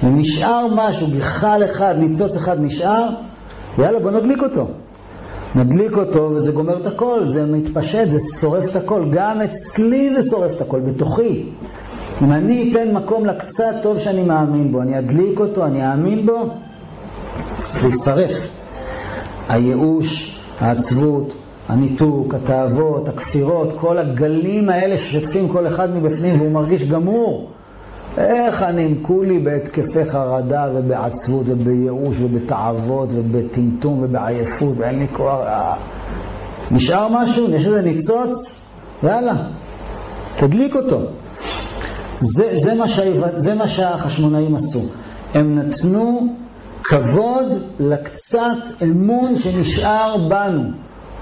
אם נשאר משהו, גחל אחד, ניצוץ אחד נשאר, יאללה בוא נדליק אותו. נדליק אותו וזה גומר את הכל, זה מתפשט, זה שורף את הכל. גם אצלי זה שורף את הכל, בתוכי. אם אני אתן מקום לקצת טוב שאני מאמין בו, אני אדליק אותו, אני אאמין בו, זה יישרף. הייאוש, העצבות, הניתוק, התאוות, הכפירות, כל הגלים האלה ששוטפים כל אחד מבפנים והוא מרגיש גמור. איך אני כולי בהתקפי חרדה ובעצבות ובייאוש ובתאוות ובטמטום ובעייפות ואין לי כוח. נשאר משהו? יש איזה ניצוץ? יאללה, תדליק אותו. זה, זה, מה שה, זה מה שהחשמונאים עשו. הם נתנו כבוד לקצת אמון שנשאר בנו.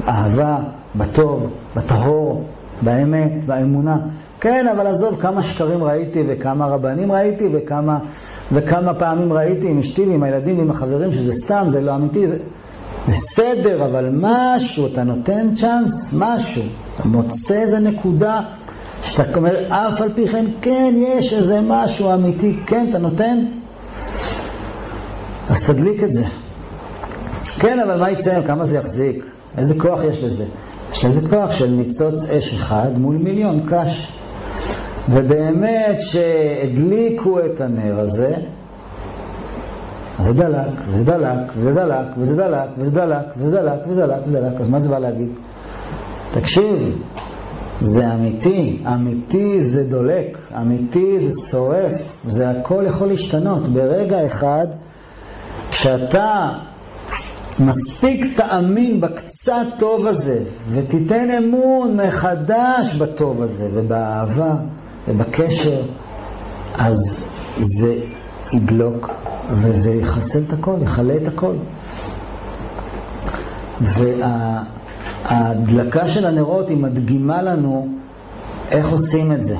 אהבה, בטוב, בטהור, באמת, באמונה. כן, אבל עזוב, כמה שקרים ראיתי וכמה רבנים ראיתי וכמה, וכמה פעמים ראיתי עם אשתי ועם הילדים ועם החברים שזה סתם, זה לא אמיתי. זה... בסדר, אבל משהו, אתה נותן צ'אנס, משהו. אתה מוצא איזה נקודה שאתה אומר, אף על פי כן, כן, יש איזה משהו אמיתי, כן, אתה נותן? אז תדליק את זה. כן, אבל מה יצא, כמה זה יחזיק? איזה כוח יש לזה? יש שזה כוח של ניצוץ אש אחד מול מיליון קש. ובאמת שהדליקו את הנר הזה, זה דלק, וזה דלק, וזה דלק, וזה דלק, וזה דלק, וזה דלק, וזה דלק, וזה דלק, אז מה זה בא להגיד? תקשיב, זה אמיתי, אמיתי זה דולק, אמיתי זה שורף, זה הכל יכול להשתנות. ברגע אחד, כשאתה מספיק תאמין בקצת טוב הזה, ותיתן אמון מחדש בטוב הזה, ובאהבה, ובקשר, אז זה ידלוק, וזה יחסל את הכל, יכלה את הכל. וההדלקה של הנרות היא מדגימה לנו איך עושים את זה.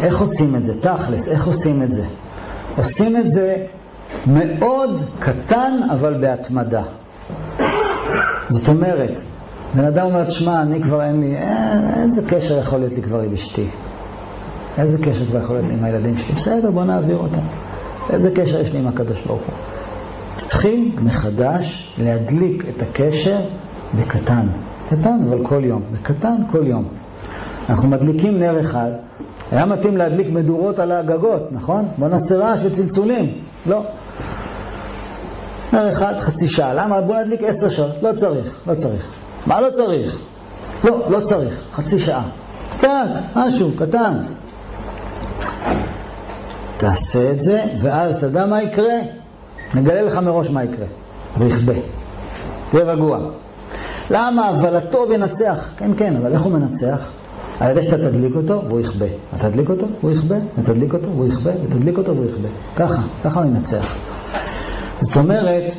איך עושים את זה? תכלס, איך עושים את זה? עושים את זה מאוד קטן, אבל בהתמדה. זאת אומרת, בן אדם אומר, תשמע, אני כבר אין לי, אה, איזה קשר יכול להיות לי כבר עם אשתי? איזה קשר כבר יכול להיות עם הילדים שלי? בסדר, בוא נעביר אותם. איזה קשר יש לי עם הקדוש ברוך הוא? תתחיל מחדש להדליק את הקשר בקטן. קטן, אבל כל יום. בקטן, כל יום. אנחנו מדליקים נר אחד, היה מתאים להדליק מדורות על הגגות, נכון? בוא נעשה רעש וצלצולים. לא. נר אחד, חצי שעה. למה? בוא נדליק עשר שעות. לא צריך, לא צריך. מה לא צריך? לא, לא צריך. חצי שעה. קצת, משהו, קטן. תעשה את זה, ואז אתה יודע מה יקרה? נגלה לך מראש מה יקרה. זה יכבה. תהיה רגוע. למה? אבל הטוב ינצח. כן, כן, אבל איך הוא מנצח? על ידי שאתה תדליק אותו והוא יכבה. אתה תדליק אותו והוא יכבה, ותדליק אותו והוא יכבה, ותדליק אותו והוא יכבה. ככה, ככה הוא ינצח. זאת אומרת,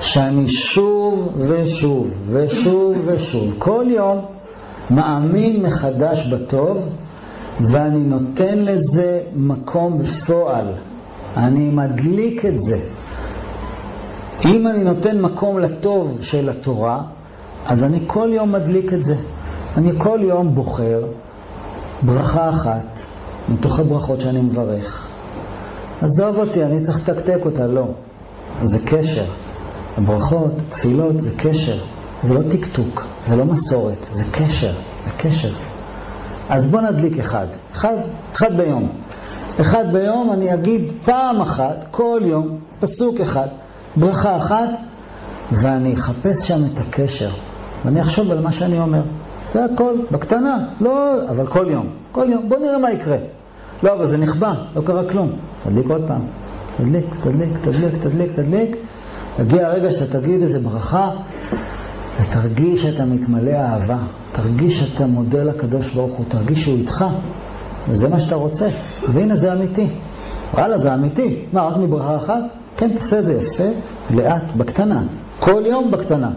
שאני שוב ושוב ושוב ושוב, כל יום, מאמין מחדש בטוב, ואני נותן לזה מקום בפועל. אני מדליק את זה. אם אני נותן מקום לטוב של התורה, אז אני כל יום מדליק את זה. אני כל יום בוחר ברכה אחת מתוך הברכות שאני מברך. עזוב אותי, אני צריך לתקתק אותה, לא. זה קשר. הברכות, תפילות, זה קשר. זה לא טקטוק, זה לא מסורת, זה קשר, זה קשר. אז בוא נדליק אחד, אחד, אחד ביום. אחד ביום אני אגיד פעם אחת, כל יום, פסוק אחד, ברכה אחת, ואני אחפש שם את הקשר, ואני אחשוב על מה שאני אומר. זה הכל, בקטנה, לא, אבל כל יום, כל יום, בוא נראה מה יקרה. לא, אבל זה נכבה, לא קרה כלום. תדליק עוד פעם. תדליק, תדליק, תדליק, תדליק, תדליק. יגיע הרגע שאתה תגיד איזה ברכה, ותרגיש שאתה מתמלא אהבה. תרגיש שאתה מודה לקדוש ברוך הוא, תרגיש שהוא איתך. וזה מה שאתה רוצה. והנה זה אמיתי. וואלה, זה אמיתי. מה, רק מברכה אחת? כן, תעשה את זה יפה, לאט, בקטנה. כל יום בקטנה.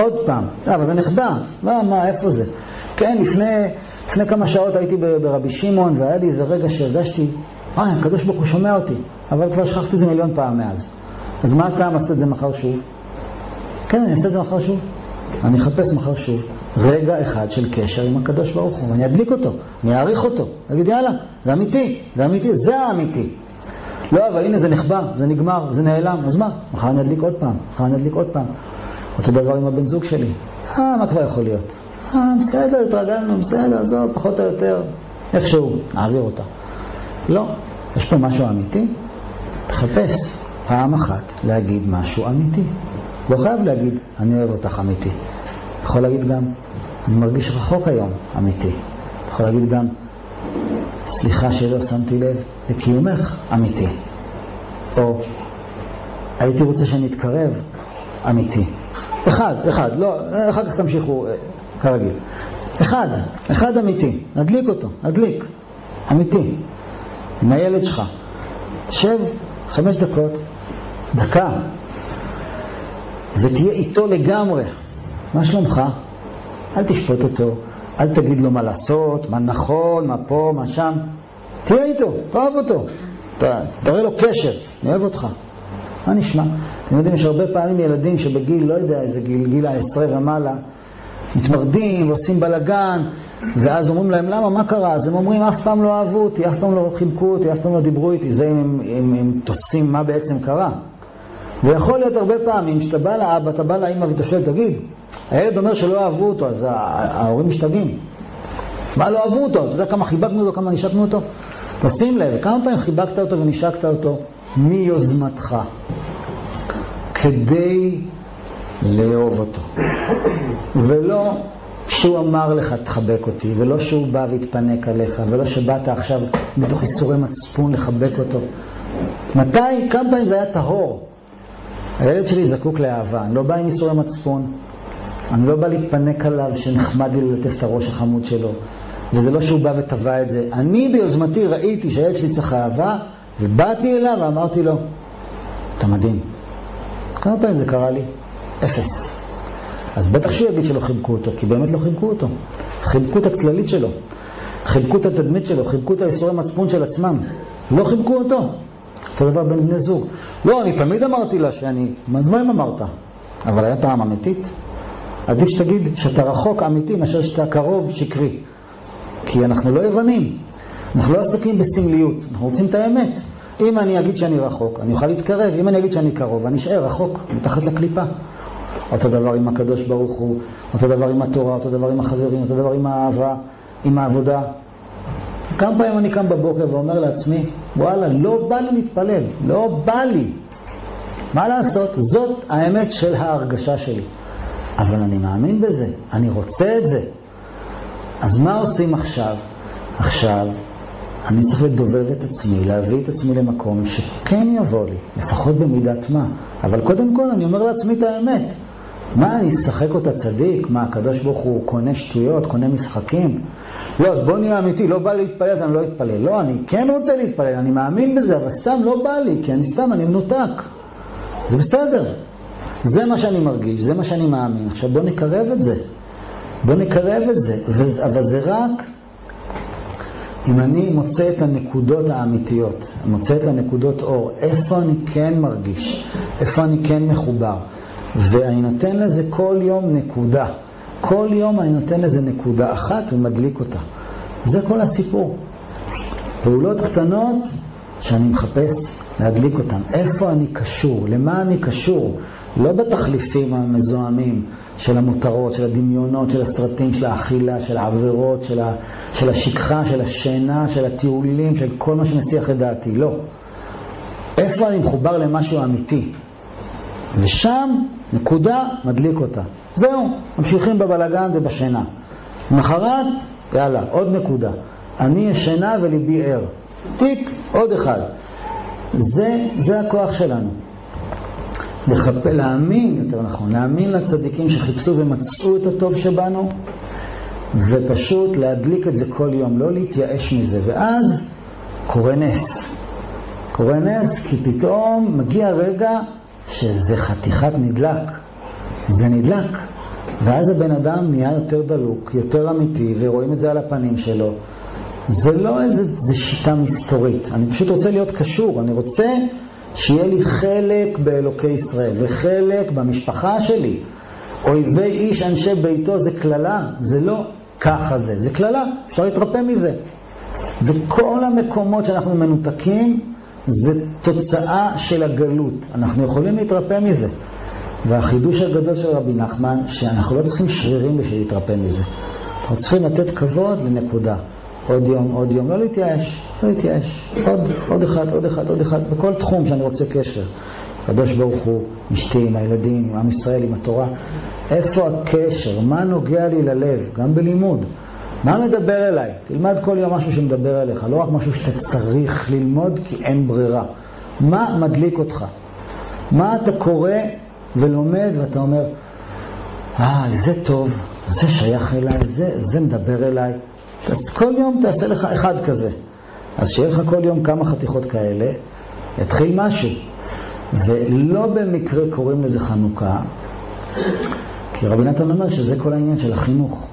עוד פעם. אה, אבל זה נחבא. מה, מה, איפה זה? כן, לפני, לפני כמה שעות הייתי ברבי שמעון, והיה לי איזה רגע שהרגשתי, וואי, הקדוש ברוך הוא שומע אותי. אבל כבר שכחתי את זה מיליון פעם מאז. אז מה הטעם לעשות את זה מחר שוב? כן, אני אעשה את זה מחר שוב. אני אחפש מחר שוב רגע אחד של קשר עם הקדוש ברוך הוא, ואני אדליק אותו, אני אעריך אותו. אני אגיד, יאללה, זה אמיתי, זה אמיתי, זה האמיתי. לא, אבל הנה זה נחבא, זה נגמר, זה נעלם, אז מה? מחר אני אדליק עוד פעם, מחר אני אדליק עוד פעם. אותו דבר עם הבן זוג שלי. אה, מה כבר יכול להיות? אה, בסדר, התרגלנו, בסדר, עזוב, פחות או יותר, איכשהו, נעביר אותה. לא, יש פה משהו אמיתי, תחפש פעם אחת להגיד משהו אמיתי. לא חייב להגיד, אני אוהב אותך אמיתי. יכול להגיד גם, אני מרגיש רחוק היום, אמיתי. יכול להגיד גם, סליחה שלא שמתי לב לקיומך, אמיתי. או, הייתי רוצה שנתקרב, אמיתי. אחד, אחד, לא, אחר כך תמשיכו אה, כרגיל. אחד, אחד אמיתי, נדליק אותו, נדליק, אמיתי. עם הילד שלך. תשב חמש דקות, דקה, ותהיה איתו לגמרי. מה שלומך? אל תשפוט אותו, אל תגיד לו מה לעשות, מה נכון, מה פה, מה שם. תהיה איתו, תאהב אותו. תראה לו קשר, אני אוהב אותך. מה נשמע? אתם יודעים, יש הרבה פעמים ילדים שבגיל, לא יודע איזה גיל, גיל העשרה ומעלה, מתמרדים ועושים בלאגן, ואז אומרים להם, למה, מה קרה? אז הם אומרים, אף פעם לא אהבו אותי, אף פעם לא חילקו אותי, אף פעם לא דיברו איתי. זה אם הם, הם, הם תופסים מה בעצם קרה. ויכול להיות הרבה פעמים שאתה בא לאבא, אתה בא לאמא ואתה שואל, תגיד, הילד אומר שלא אהבו אותו, אז ההורים משתגעים. מה לא אהבו אותו? אתה יודע כמה חיבקנו אותו, כמה נשקנו אותו? תשים לב, כמה פעמים חיבקת אותו ונשקת אותו מיוזמתך, כדי לאהוב אותו. ולא שהוא אמר לך תחבק אותי, ולא שהוא בא והתפנק עליך, ולא שבאת עכשיו מתוך איסורי מצפון לחבק אותו. מתי, כמה פעמים זה היה טהור? הילד שלי זקוק לאהבה, אני לא בא עם איסורי מצפון, אני לא בא להתפנק עליו שנחמד לי ללטף את הראש החמוד שלו, וזה לא שהוא בא וטבע את זה. אני ביוזמתי ראיתי שהילד שלי צריך אהבה, ובאתי אליו ואמרתי לו, אתה מדהים. כמה פעמים זה קרה לי? אפס. אז בטח שהוא יגיד שלא חיבקו אותו, כי באמת לא חיבקו אותו. חיבקו את הצללית שלו, חיבקו את התדמית שלו, חיבקו את האיסורי מצפון של עצמם. לא חיבקו אותו. אותו דבר בין בני זוג. לא, אני תמיד אמרתי לה שאני... מה זמן אמרת? אבל היה פעם אמיתית? עדיף שתגיד שאתה רחוק אמיתי מאשר שאתה קרוב שקרי. כי אנחנו לא יוונים. אנחנו לא עסוקים בסמליות. אנחנו רוצים את האמת. אם אני אגיד שאני רחוק, אני אוכל להתקרב. אם אני אגיד שאני קרוב, אני אשאר רחוק, מתחת לקליפה. אותו דבר עם הקדוש ברוך הוא, אותו דבר עם התורה, אותו דבר עם החברים, אותו דבר עם האהבה, עם העבודה. כמה פעמים אני קם בבוקר ואומר לעצמי, וואלה, לא בא לי להתפלל, לא בא לי. מה לעשות? זאת האמת של ההרגשה שלי. אבל אני מאמין בזה, אני רוצה את זה. אז מה עושים עכשיו? עכשיו, אני צריך לדובב את עצמי, להביא את עצמי למקום שכן יבוא לי, לפחות במידת מה. אבל קודם כל אני אומר לעצמי את האמת. מה, אני אשחק אותה צדיק? מה, הקדוש ברוך הוא קונה שטויות, קונה משחקים? לא, אז בוא נהיה אמיתי, לא בא לי להתפלל, אז אני לא אתפלל. לא, אני כן רוצה להתפלל, אני מאמין בזה, אבל סתם לא בא לי, כי אני סתם, אני מנותק. זה בסדר. זה מה שאני מרגיש, זה מה שאני מאמין. עכשיו בוא נקרב את זה. בוא נקרב את זה. אבל זה רק אם אני מוצא את הנקודות האמיתיות, מוצא את הנקודות אור, איפה אני כן מרגיש, איפה אני כן מחובר. ואני נותן לזה כל יום נקודה. כל יום אני נותן לזה נקודה אחת ומדליק אותה. זה כל הסיפור. פעולות קטנות שאני מחפש להדליק אותן. איפה אני קשור? למה אני קשור? לא בתחליפים המזוהמים של המותרות, של הדמיונות, של הסרטים, של האכילה, של העבירות, של, ה, של השכחה, של השינה, של הטיולים, של כל מה שמסיח את דעתי. לא. איפה אני מחובר למשהו אמיתי? ושם, נקודה, מדליק אותה. זהו, ממשיכים בבלגן ובשינה. למחרת, יאללה, עוד נקודה. אני ישנה וליבי ער. תיק, עוד אחד. זה, זה הכוח שלנו. לחפ... להאמין, יותר נכון, להאמין לצדיקים שחיפשו ומצאו את הטוב שבנו, ופשוט להדליק את זה כל יום, לא להתייאש מזה. ואז קורה נס. קורה נס כי פתאום מגיע רגע שזה חתיכת נדלק. זה נדלק. ואז הבן אדם נהיה יותר דלוק, יותר אמיתי, ורואים את זה על הפנים שלו. זה לא איזה שיטה מסתורית. אני פשוט רוצה להיות קשור. אני רוצה שיהיה לי חלק באלוקי ישראל וחלק במשפחה שלי. אויבי איש אנשי ביתו זה קללה, זה לא ככה זה, זה קללה, אפשר להתרפא מזה. וכל המקומות שאנחנו מנותקים זה תוצאה של הגלות, אנחנו יכולים להתרפא מזה. והחידוש הגדול של רבי נחמן, שאנחנו לא צריכים שרירים בשביל להתרפא מזה. אנחנו צריכים לתת כבוד לנקודה. עוד יום, עוד יום, לא להתייאש, לא להתייאש. עוד, עוד אחד, עוד אחד, עוד אחד, בכל תחום שאני רוצה קשר. הקדוש ברוך הוא, אשתי, עם הילדים, עם עם ישראל, עם התורה. איפה הקשר? מה נוגע לי ללב? גם בלימוד. מה מדבר אליי? תלמד כל יום משהו שמדבר אליך, לא רק משהו שאתה צריך ללמוד כי אין ברירה. מה מדליק אותך? מה אתה קורא ולומד ואתה אומר, אה, זה טוב, זה שייך אליי, זה, זה מדבר אליי. אז כל יום תעשה לך אחד כזה. אז שיהיה לך כל יום כמה חתיכות כאלה, יתחיל משהו. ולא במקרה קוראים לזה חנוכה, כי רבי נתן אומר שזה כל העניין של החינוך.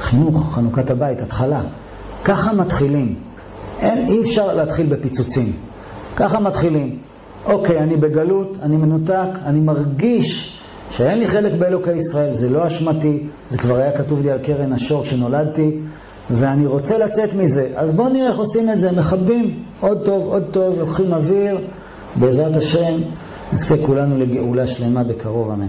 חינוך, חנוכת הבית, התחלה. ככה מתחילים. אין, אי אפשר להתחיל בפיצוצים. ככה מתחילים. אוקיי, אני בגלות, אני מנותק, אני מרגיש שאין לי חלק באלוקי ישראל, זה לא אשמתי, זה כבר היה כתוב לי על קרן השור כשנולדתי, ואני רוצה לצאת מזה. אז בואו נראה איך עושים את זה, מכבדים, עוד טוב, עוד טוב, לוקחים אוויר, בעזרת השם, נזכה כולנו לגאולה שלמה בקרוב, אמן.